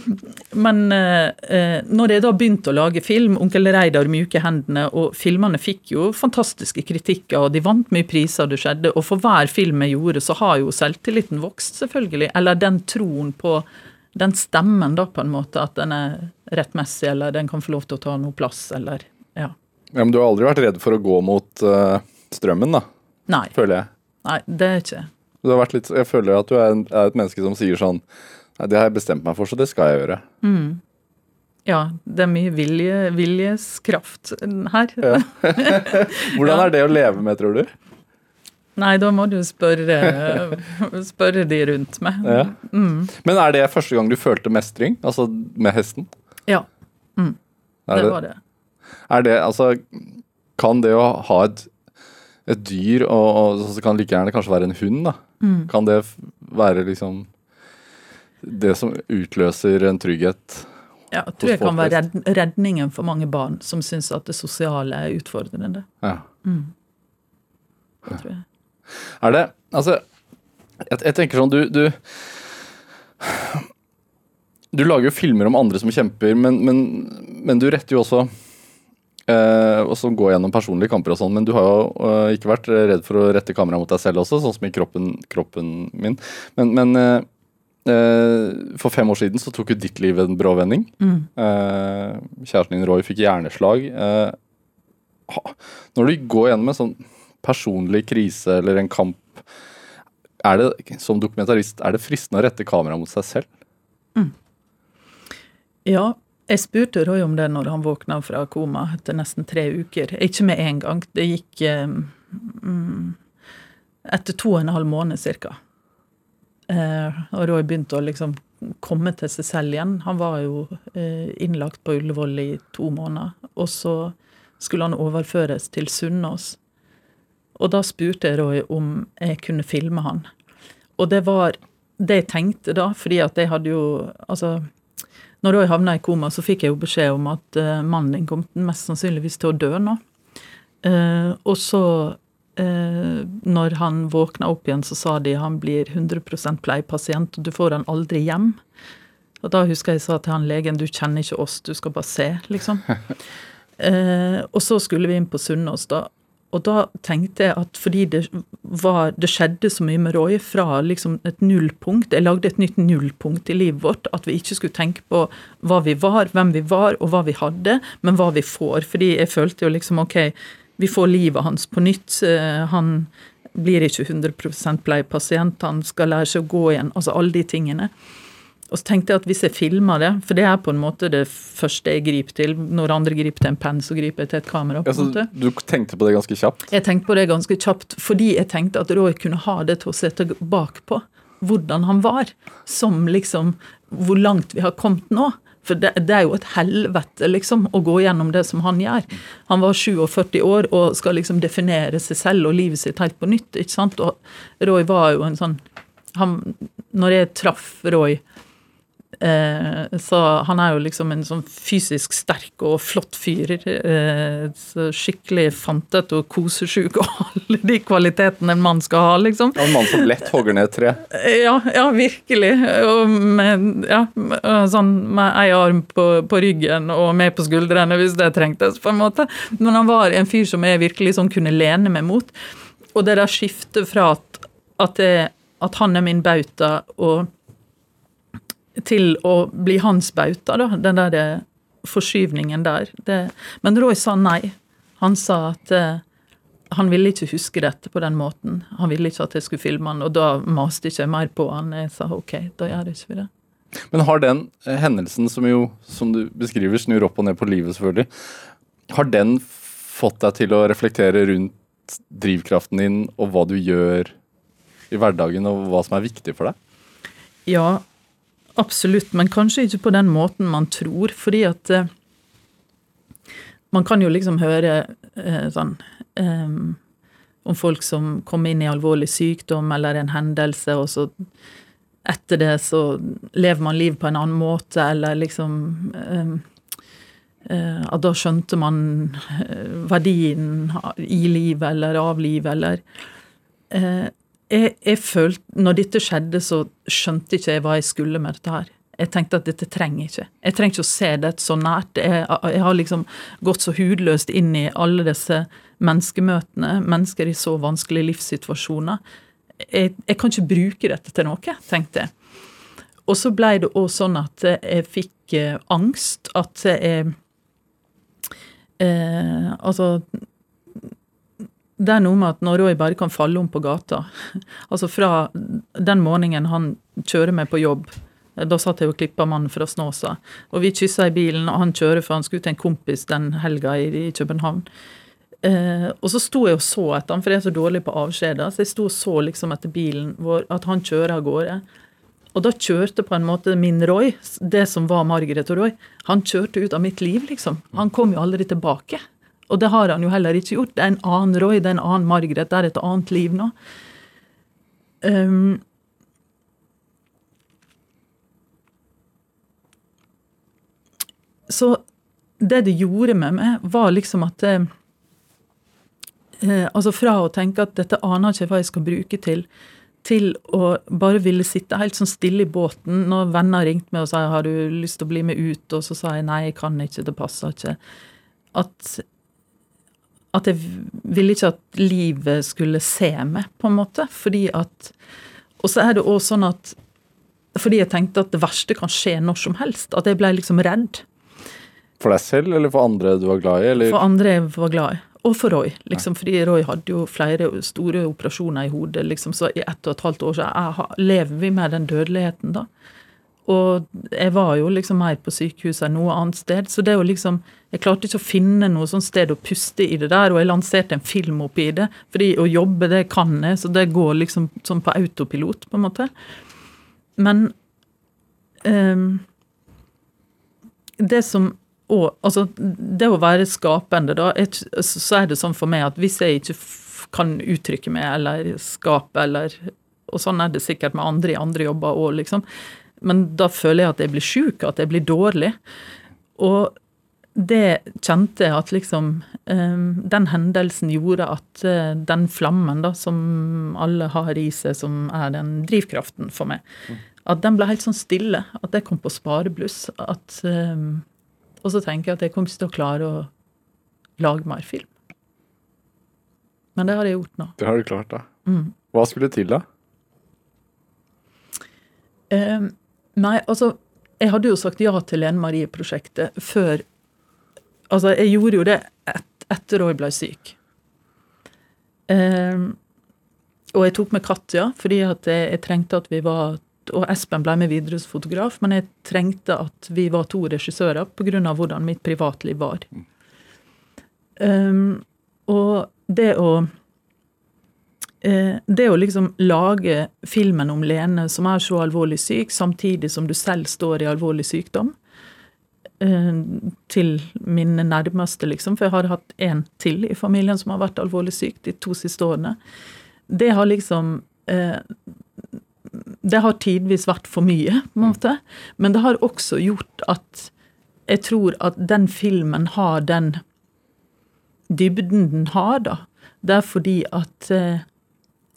men eh, når jeg da begynte å lage film, 'Onkel Reidar mjuke hendene', og filmene fikk jo fantastiske kritikker, og de vant mye priser, det skjedde, og for hver film jeg gjorde, så har jo selvtilliten vokst, selvfølgelig. Eller den troen på den stemmen, da, på en måte, at den er rettmessig, eller den kan få lov til å ta noe plass, eller ja. Ja, men du har aldri vært redd for å gå mot eh, strømmen, da, Nei. føler jeg. Nei, det er ikke litt, jeg føler at du er, en, er et menneske som sier sånn Nei, det har jeg bestemt meg for, så det skal jeg gjøre. Ja, det er mye vilje, viljeskraft her. Hvordan er det å leve med, tror du? Nei, da må du spørre, spørre de rundt meg. Ja. Men er det første gang du følte mestring, altså med hesten? Ja, Er det var det. Er det, altså, kan det å ha et, et dyr, og, og så kan like gjerne kanskje være en hund, da, Mm. kan det være liksom det som utløser en trygghet? Ja, jeg tror jeg kan være redningen for mange barn som syns at det sosiale er utfordrende. Ja. Det tror jeg. Er det Altså, jeg, jeg tenker sånn du, du Du lager jo filmer om andre som kjemper, men, men, men du retter jo også eh, og så gå gjennom personlige kamper og sånn, men du har jo uh, ikke vært redd for å rette kameraet mot deg selv også, sånn som i kroppen, kroppen min. Men, men uh, For fem år siden så tok jo ditt liv en brå vending. Mm. Kjæresten din Roy fikk hjerneslag. Når du går gjennom en sånn personlig krise eller en kamp, er det som dokumentarist er det fristende å rette kameraet mot seg selv? Ja, jeg spurte Roy om det når han våkna fra koma etter nesten tre uker. Ikke med en gang. Det gikk mm, etter to og en halv måned cirka. Eh, og Roy begynte å liksom komme til seg selv igjen. Han var jo eh, innlagt på Ullevål i to måneder. Og så skulle han overføres til Sunnaas. Og da spurte jeg Roy om jeg kunne filme han. Og det var det jeg tenkte da, fordi at jeg hadde jo Altså, når jeg havna i koma, så fikk jeg jo beskjed om at eh, mannen din kom mest sannsynligvis til å dø nå. Eh, og så, eh, når han våkna opp igjen, så sa de han blir 100% pleiepasient, og du får han aldri hjem. Og da husker jeg sa til han legen du kjenner ikke oss, du skal bare se, liksom. Eh, og så skulle vi inn på Sunnaas, da. Og da tenkte jeg at fordi det, var, det skjedde så mye med Roy fra liksom et nullpunkt Jeg lagde et nytt nullpunkt i livet vårt. At vi ikke skulle tenke på hva vi var, hvem vi var og hva vi hadde, men hva vi får. Fordi jeg følte jo liksom OK, vi får livet hans på nytt. eh, Han blir ikke 100 pleiepasient, han skal lære seg å gå igjen. Altså alle de tingene. Og så tenkte jeg at hvis jeg filmer det, for det er på en måte det første jeg griper til. Når andre griper til en penn, så griper jeg til et kamera. på en Altså, måte. du tenkte på det ganske kjapt? Jeg tenkte på det ganske kjapt, fordi jeg tenkte at Roy kunne ha det til å se tilbake på. Hvordan han var. Som liksom Hvor langt vi har kommet nå. For det, det er jo et helvete, liksom, å gå gjennom det som han gjør. Han var 47 år og skal liksom definere seg selv og livet sitt helt på nytt. ikke sant? Og Roy var jo en sånn han, Når jeg traff Roy Eh, så han er jo liksom en sånn fysisk sterk og flott fyr. Eh, skikkelig fantete og kosesjuk og alle de kvalitetene en mann skal ha, liksom. En mann som lett hogger ned et tre. Ja, ja virkelig. Og med, ja, sånn med ei arm på, på ryggen og med på skuldrene hvis det trengtes, på en måte. Men han var en fyr som jeg virkelig sånn kunne lene meg mot. Og det der skiftet fra at, at, det, at han er min bauta, og til å bli hans bauta, da. Den der eh, forskyvningen der. Det, men Roy sa nei. Han sa at eh, han ville ikke huske dette på den måten. Han ville ikke at jeg skulle filme han, og da maste ikke jeg mer på han. Jeg sa ok, da gjør jeg ikke det. Men har den eh, hendelsen, som jo, som du beskriver, snur opp og ned på livet, selvfølgelig, har den fått deg til å reflektere rundt drivkraften din og hva du gjør i hverdagen, og hva som er viktig for deg? Ja, absolutt, men kanskje ikke på den måten man tror, fordi at eh, man kan jo liksom høre eh, sånn eh, om folk som kommer inn i alvorlig sykdom eller en hendelse, og så etter det så lever man liv på en annen måte, eller liksom eh, eh, At da skjønte man eh, verdien i livet eller av livet, eller jeg, jeg følte, når dette skjedde, så skjønte ikke jeg hva jeg skulle med dette her. Jeg tenkte at dette trenger jeg ikke. Jeg trenger ikke å se det så nært. Jeg, jeg har liksom gått så hudløst inn i alle disse menneskemøtene, mennesker i så vanskelige livssituasjoner. Jeg, jeg kan ikke bruke dette til noe, tenkte jeg. Og så ble det òg sånn at jeg fikk eh, angst. At jeg eh, Altså det er noe med at når Roy bare kan falle om på gata Altså fra den morgenen han kjører meg på jobb Da satt jeg og klippa mannen fra Snåsa. Og vi kyssa i bilen, og han kjører for han skulle til en kompis den helga i, i København. Eh, og så sto jeg og så etter han, for jeg er så dårlig på avskjeder. Så jeg sto og så liksom etter bilen vår, at han kjører av gårde. Og da kjørte på en måte min Roy, det som var Margaret og Roy, han kjørte ut av mitt liv, liksom. Han kom jo aldri tilbake. Og det har han jo heller ikke gjort. Det er en annen Roy, det er en annen Margaret, det er et annet liv nå. Um, så det det gjorde med meg, var liksom at eh, eh, Altså fra å tenke at dette aner ikke hva jeg skal bruke til, til å bare ville sitte helt sånn stille i båten når venner ringte meg og sa har du lyst til å bli med ut, og så sa jeg nei, jeg kan ikke, det passer ikke. At, at jeg ville ikke at livet skulle se meg, på en måte. Fordi at Og så er det òg sånn at fordi jeg tenkte at det verste kan skje når som helst. At jeg ble liksom redd For deg selv, eller for andre du var glad i? Eller? for andre jeg var glad i. Og for Roy, liksom, fordi Roy hadde jo flere store operasjoner i hodet. liksom, Så i ett og et halvt år så lever vi med den dødeligheten, da. Og jeg var jo liksom mer på sykehuset enn noe annet sted. Så det å liksom Jeg klarte ikke å finne noe sånt sted å puste i det der, og jeg lanserte en film oppi det. Fordi å jobbe, det kan jeg, så det går liksom sånn på autopilot, på en måte. Men um, det som og, altså, det å være skapende, da, så er det sånn for meg at hvis jeg ikke kan uttrykke meg eller skape, eller Og sånn er det sikkert med andre i andre jobber òg, liksom. Men da føler jeg at jeg blir sjuk, at jeg blir dårlig. Og det kjente jeg at liksom eh, Den hendelsen gjorde at eh, den flammen da, som alle har i seg, som er den drivkraften for meg, at den ble helt sånn stille. At jeg kom på sparebluss. At eh, Og så tenker jeg at jeg kommer ikke til å klare å lage mer film. Men det har jeg gjort nå. Det har du klart, da. Mm. Hva skulle til, da? Eh, nei, altså Jeg hadde jo sagt ja til Lene Marie-prosjektet før Altså, jeg gjorde jo det et, etter jeg ble syk. Um, og jeg tok med Katja, fordi at jeg, jeg trengte at vi var Og Espen ble med videre som fotograf, men jeg trengte at vi var to regissører pga. hvordan mitt privatliv var. Um, og det å det å liksom lage filmen om Lene som er så alvorlig syk, samtidig som du selv står i alvorlig sykdom, eh, til mine nærmeste, liksom, for jeg har hatt en til i familien som har vært alvorlig syk de to siste årene, det har liksom eh, Det har tidvis vært for mye, på en måte, men det har også gjort at jeg tror at den filmen har den dybden den har, da. Det er fordi at eh,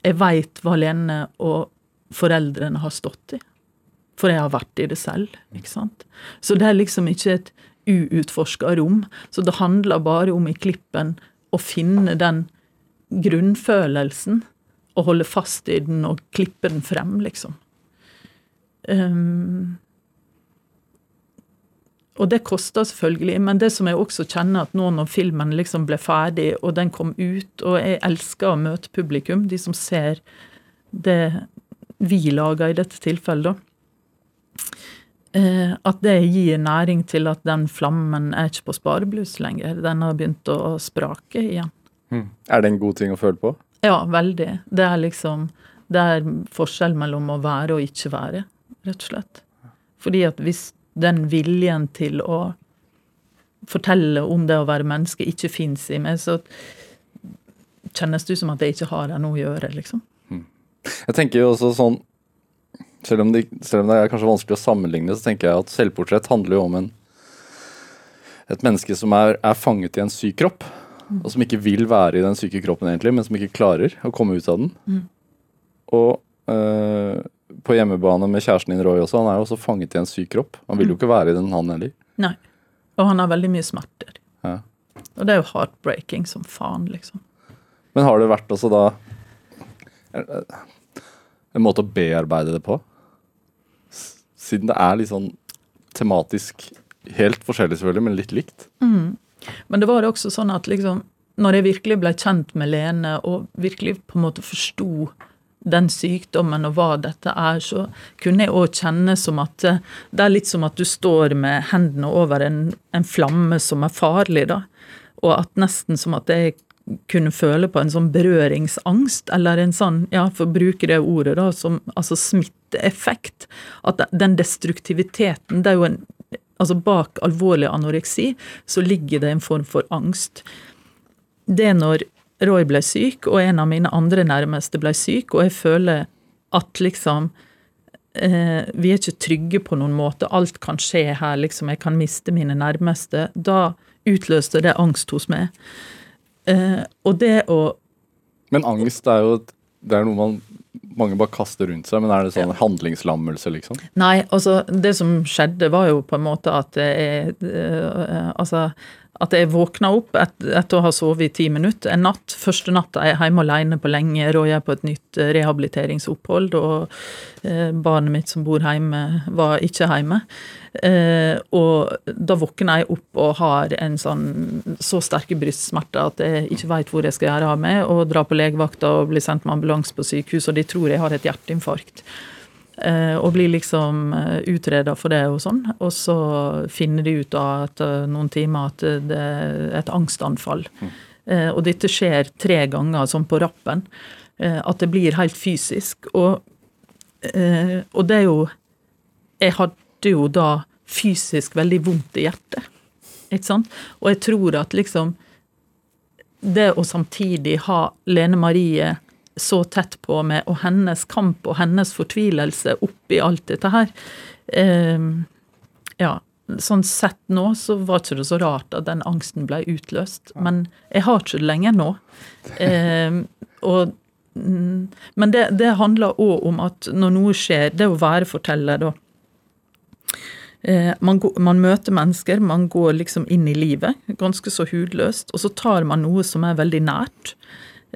jeg veit hva Lene og foreldrene har stått i. For jeg har vært i det selv. ikke sant? Så det er liksom ikke et uutforska rom. Så det handler bare om i klippen å finne den grunnfølelsen og holde fast i den og klippe den frem, liksom. Ehm, og det koster selvfølgelig, men det som jeg også kjenner at nå når filmen liksom ble ferdig, og den kom ut, og jeg elsker å møte publikum, de som ser det vi lager i dette tilfellet, da. eh, At det gir næring til at den flammen er ikke på sparebluss lenger. Den har begynt å sprake igjen. Er det en god ting å føle på? Ja, veldig. Det er liksom Det er forskjell mellom å være og ikke være, rett og slett. Fordi at hvis den viljen til å fortelle om det å være menneske ikke fins i meg, så kjennes det ut som at jeg ikke har der noe å gjøre, liksom. Jeg tenker jo også sånn selv om, det, selv om det er kanskje vanskelig å sammenligne, så tenker jeg at selvportrett handler jo om en, et menneske som er, er fanget i en syk kropp. Og som ikke vil være i den syke kroppen egentlig, men som ikke klarer å komme ut av den. Og øh, på hjemmebane med kjæresten din Roy også, han er jo også fanget i en syk kropp. Han vil jo ikke være i den, han heller. Nei. Og han har veldig mye smerter. Ja. Og det er jo heartbreaking som faen, liksom. Men har det vært også da en måte å bearbeide det på? Siden det er litt sånn tematisk helt forskjellig selvfølgelig, men litt likt. Men det var også sånn at liksom, når jeg virkelig ble kjent med Lene, og virkelig på en måte forsto den sykdommen og hva dette er, så kunne jeg òg kjenne som at eh, Det er litt som at du står med hendene over en, en flamme som er farlig, da. Og at nesten som at jeg kunne føle på en sånn berøringsangst, eller en sånn, ja, for å bruke det ordet, da, som altså smitteeffekt. At den destruktiviteten, det er jo en Altså bak alvorlig anoreksi så ligger det en form for angst. Det når Roy ble syk, og en av mine andre nærmeste ble syk, og jeg føler at liksom eh, Vi er ikke trygge på noen måte. Alt kan skje her, liksom. Jeg kan miste mine nærmeste. Da utløste det angst hos meg. Eh, og det å Men angst er jo det er noe man mange bare kaster rundt seg, men er det sånn handlingslammelse, liksom? Nei, altså det som skjedde var jo på en måte at jeg eh, Altså at jeg våkna opp etter å ha sovet i ti minutter en natt. Første natta er jeg hjemme alene på lenge, og jeg er på et nytt eh, rehabiliteringsopphold. Og eh, barnet mitt som bor hjemme, var ikke hjemme. Eh, og da våkner jeg opp og har en sånn så sterke brystsmerter at jeg ikke veit hvor jeg skal gjøre av meg, og drar på legevakta og blir sendt med ambulanse på sykehus, og de tror jeg har et hjerteinfarkt. Eh, og blir liksom utreda for det og sånn. Og så finner de ut av etter noen timer at det er et angstanfall. Mm. og dette skjer tre ganger sånn på rappen. Eh, at det blir helt fysisk. Og, eh, og det er jo Jeg hadde jo da fysisk veldig vondt i hjertet. Ikke sant? Og jeg tror at liksom Det å samtidig ha Lene Marie så tett på med, og hennes kamp og hennes fortvilelse oppi alt dette her eh, Ja, sånn sett nå så var ikke det så rart at den angsten ble utløst. Men jeg har ikke det lenger nå. Eh, og, mm, men det, det handler òg om at når noe skjer, det å være forteller, da eh, man, går, man møter mennesker, man går liksom inn i livet, ganske så hudløst, og så tar man noe som er veldig nært.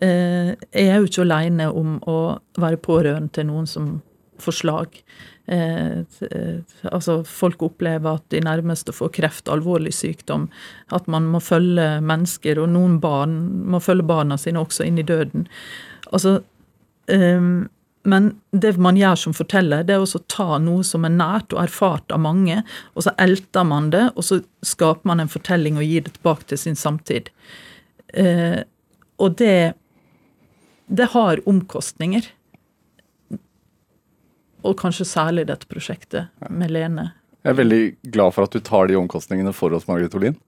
Eh, jeg jo ikke alene om å være pårørende til noen som får slag. Eh, eh, altså folk opplever at de nærmeste får kreft, alvorlig sykdom. At man må følge mennesker, og noen barn må følge barna sine også inn i døden. Altså, eh, men det man gjør som forteller, det er også å ta noe som er nært og erfart av mange, og så elter man det, og så skaper man en fortelling og gir det tilbake til sin samtid. Eh, og det det har omkostninger. Og kanskje særlig dette prosjektet med Lene. Jeg er veldig glad for at du tar de omkostningene for oss, Margrethe Olin.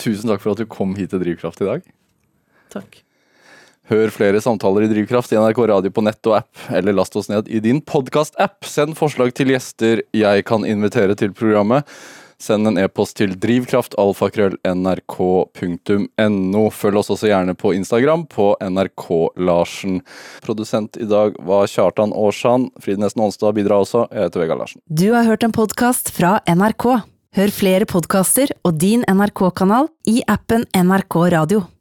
Tusen takk for at du kom hit til Drivkraft i dag. Takk. Hør flere samtaler i Drivkraft i NRK Radio på nett og app, eller last oss ned i din podkast-app. Send forslag til gjester jeg kan invitere til programmet. Send en e-post til drivkraftalfakrøll.nrk.no. Følg oss også gjerne på Instagram på NRK-Larsen. Produsent i dag var Kjartan Aarsand. Fride Nesten Onsdag bidrar også. Jeg heter Vegard Larsen. Du har hørt en podkast fra NRK. Hør flere podkaster og din NRK-kanal i appen NRK Radio.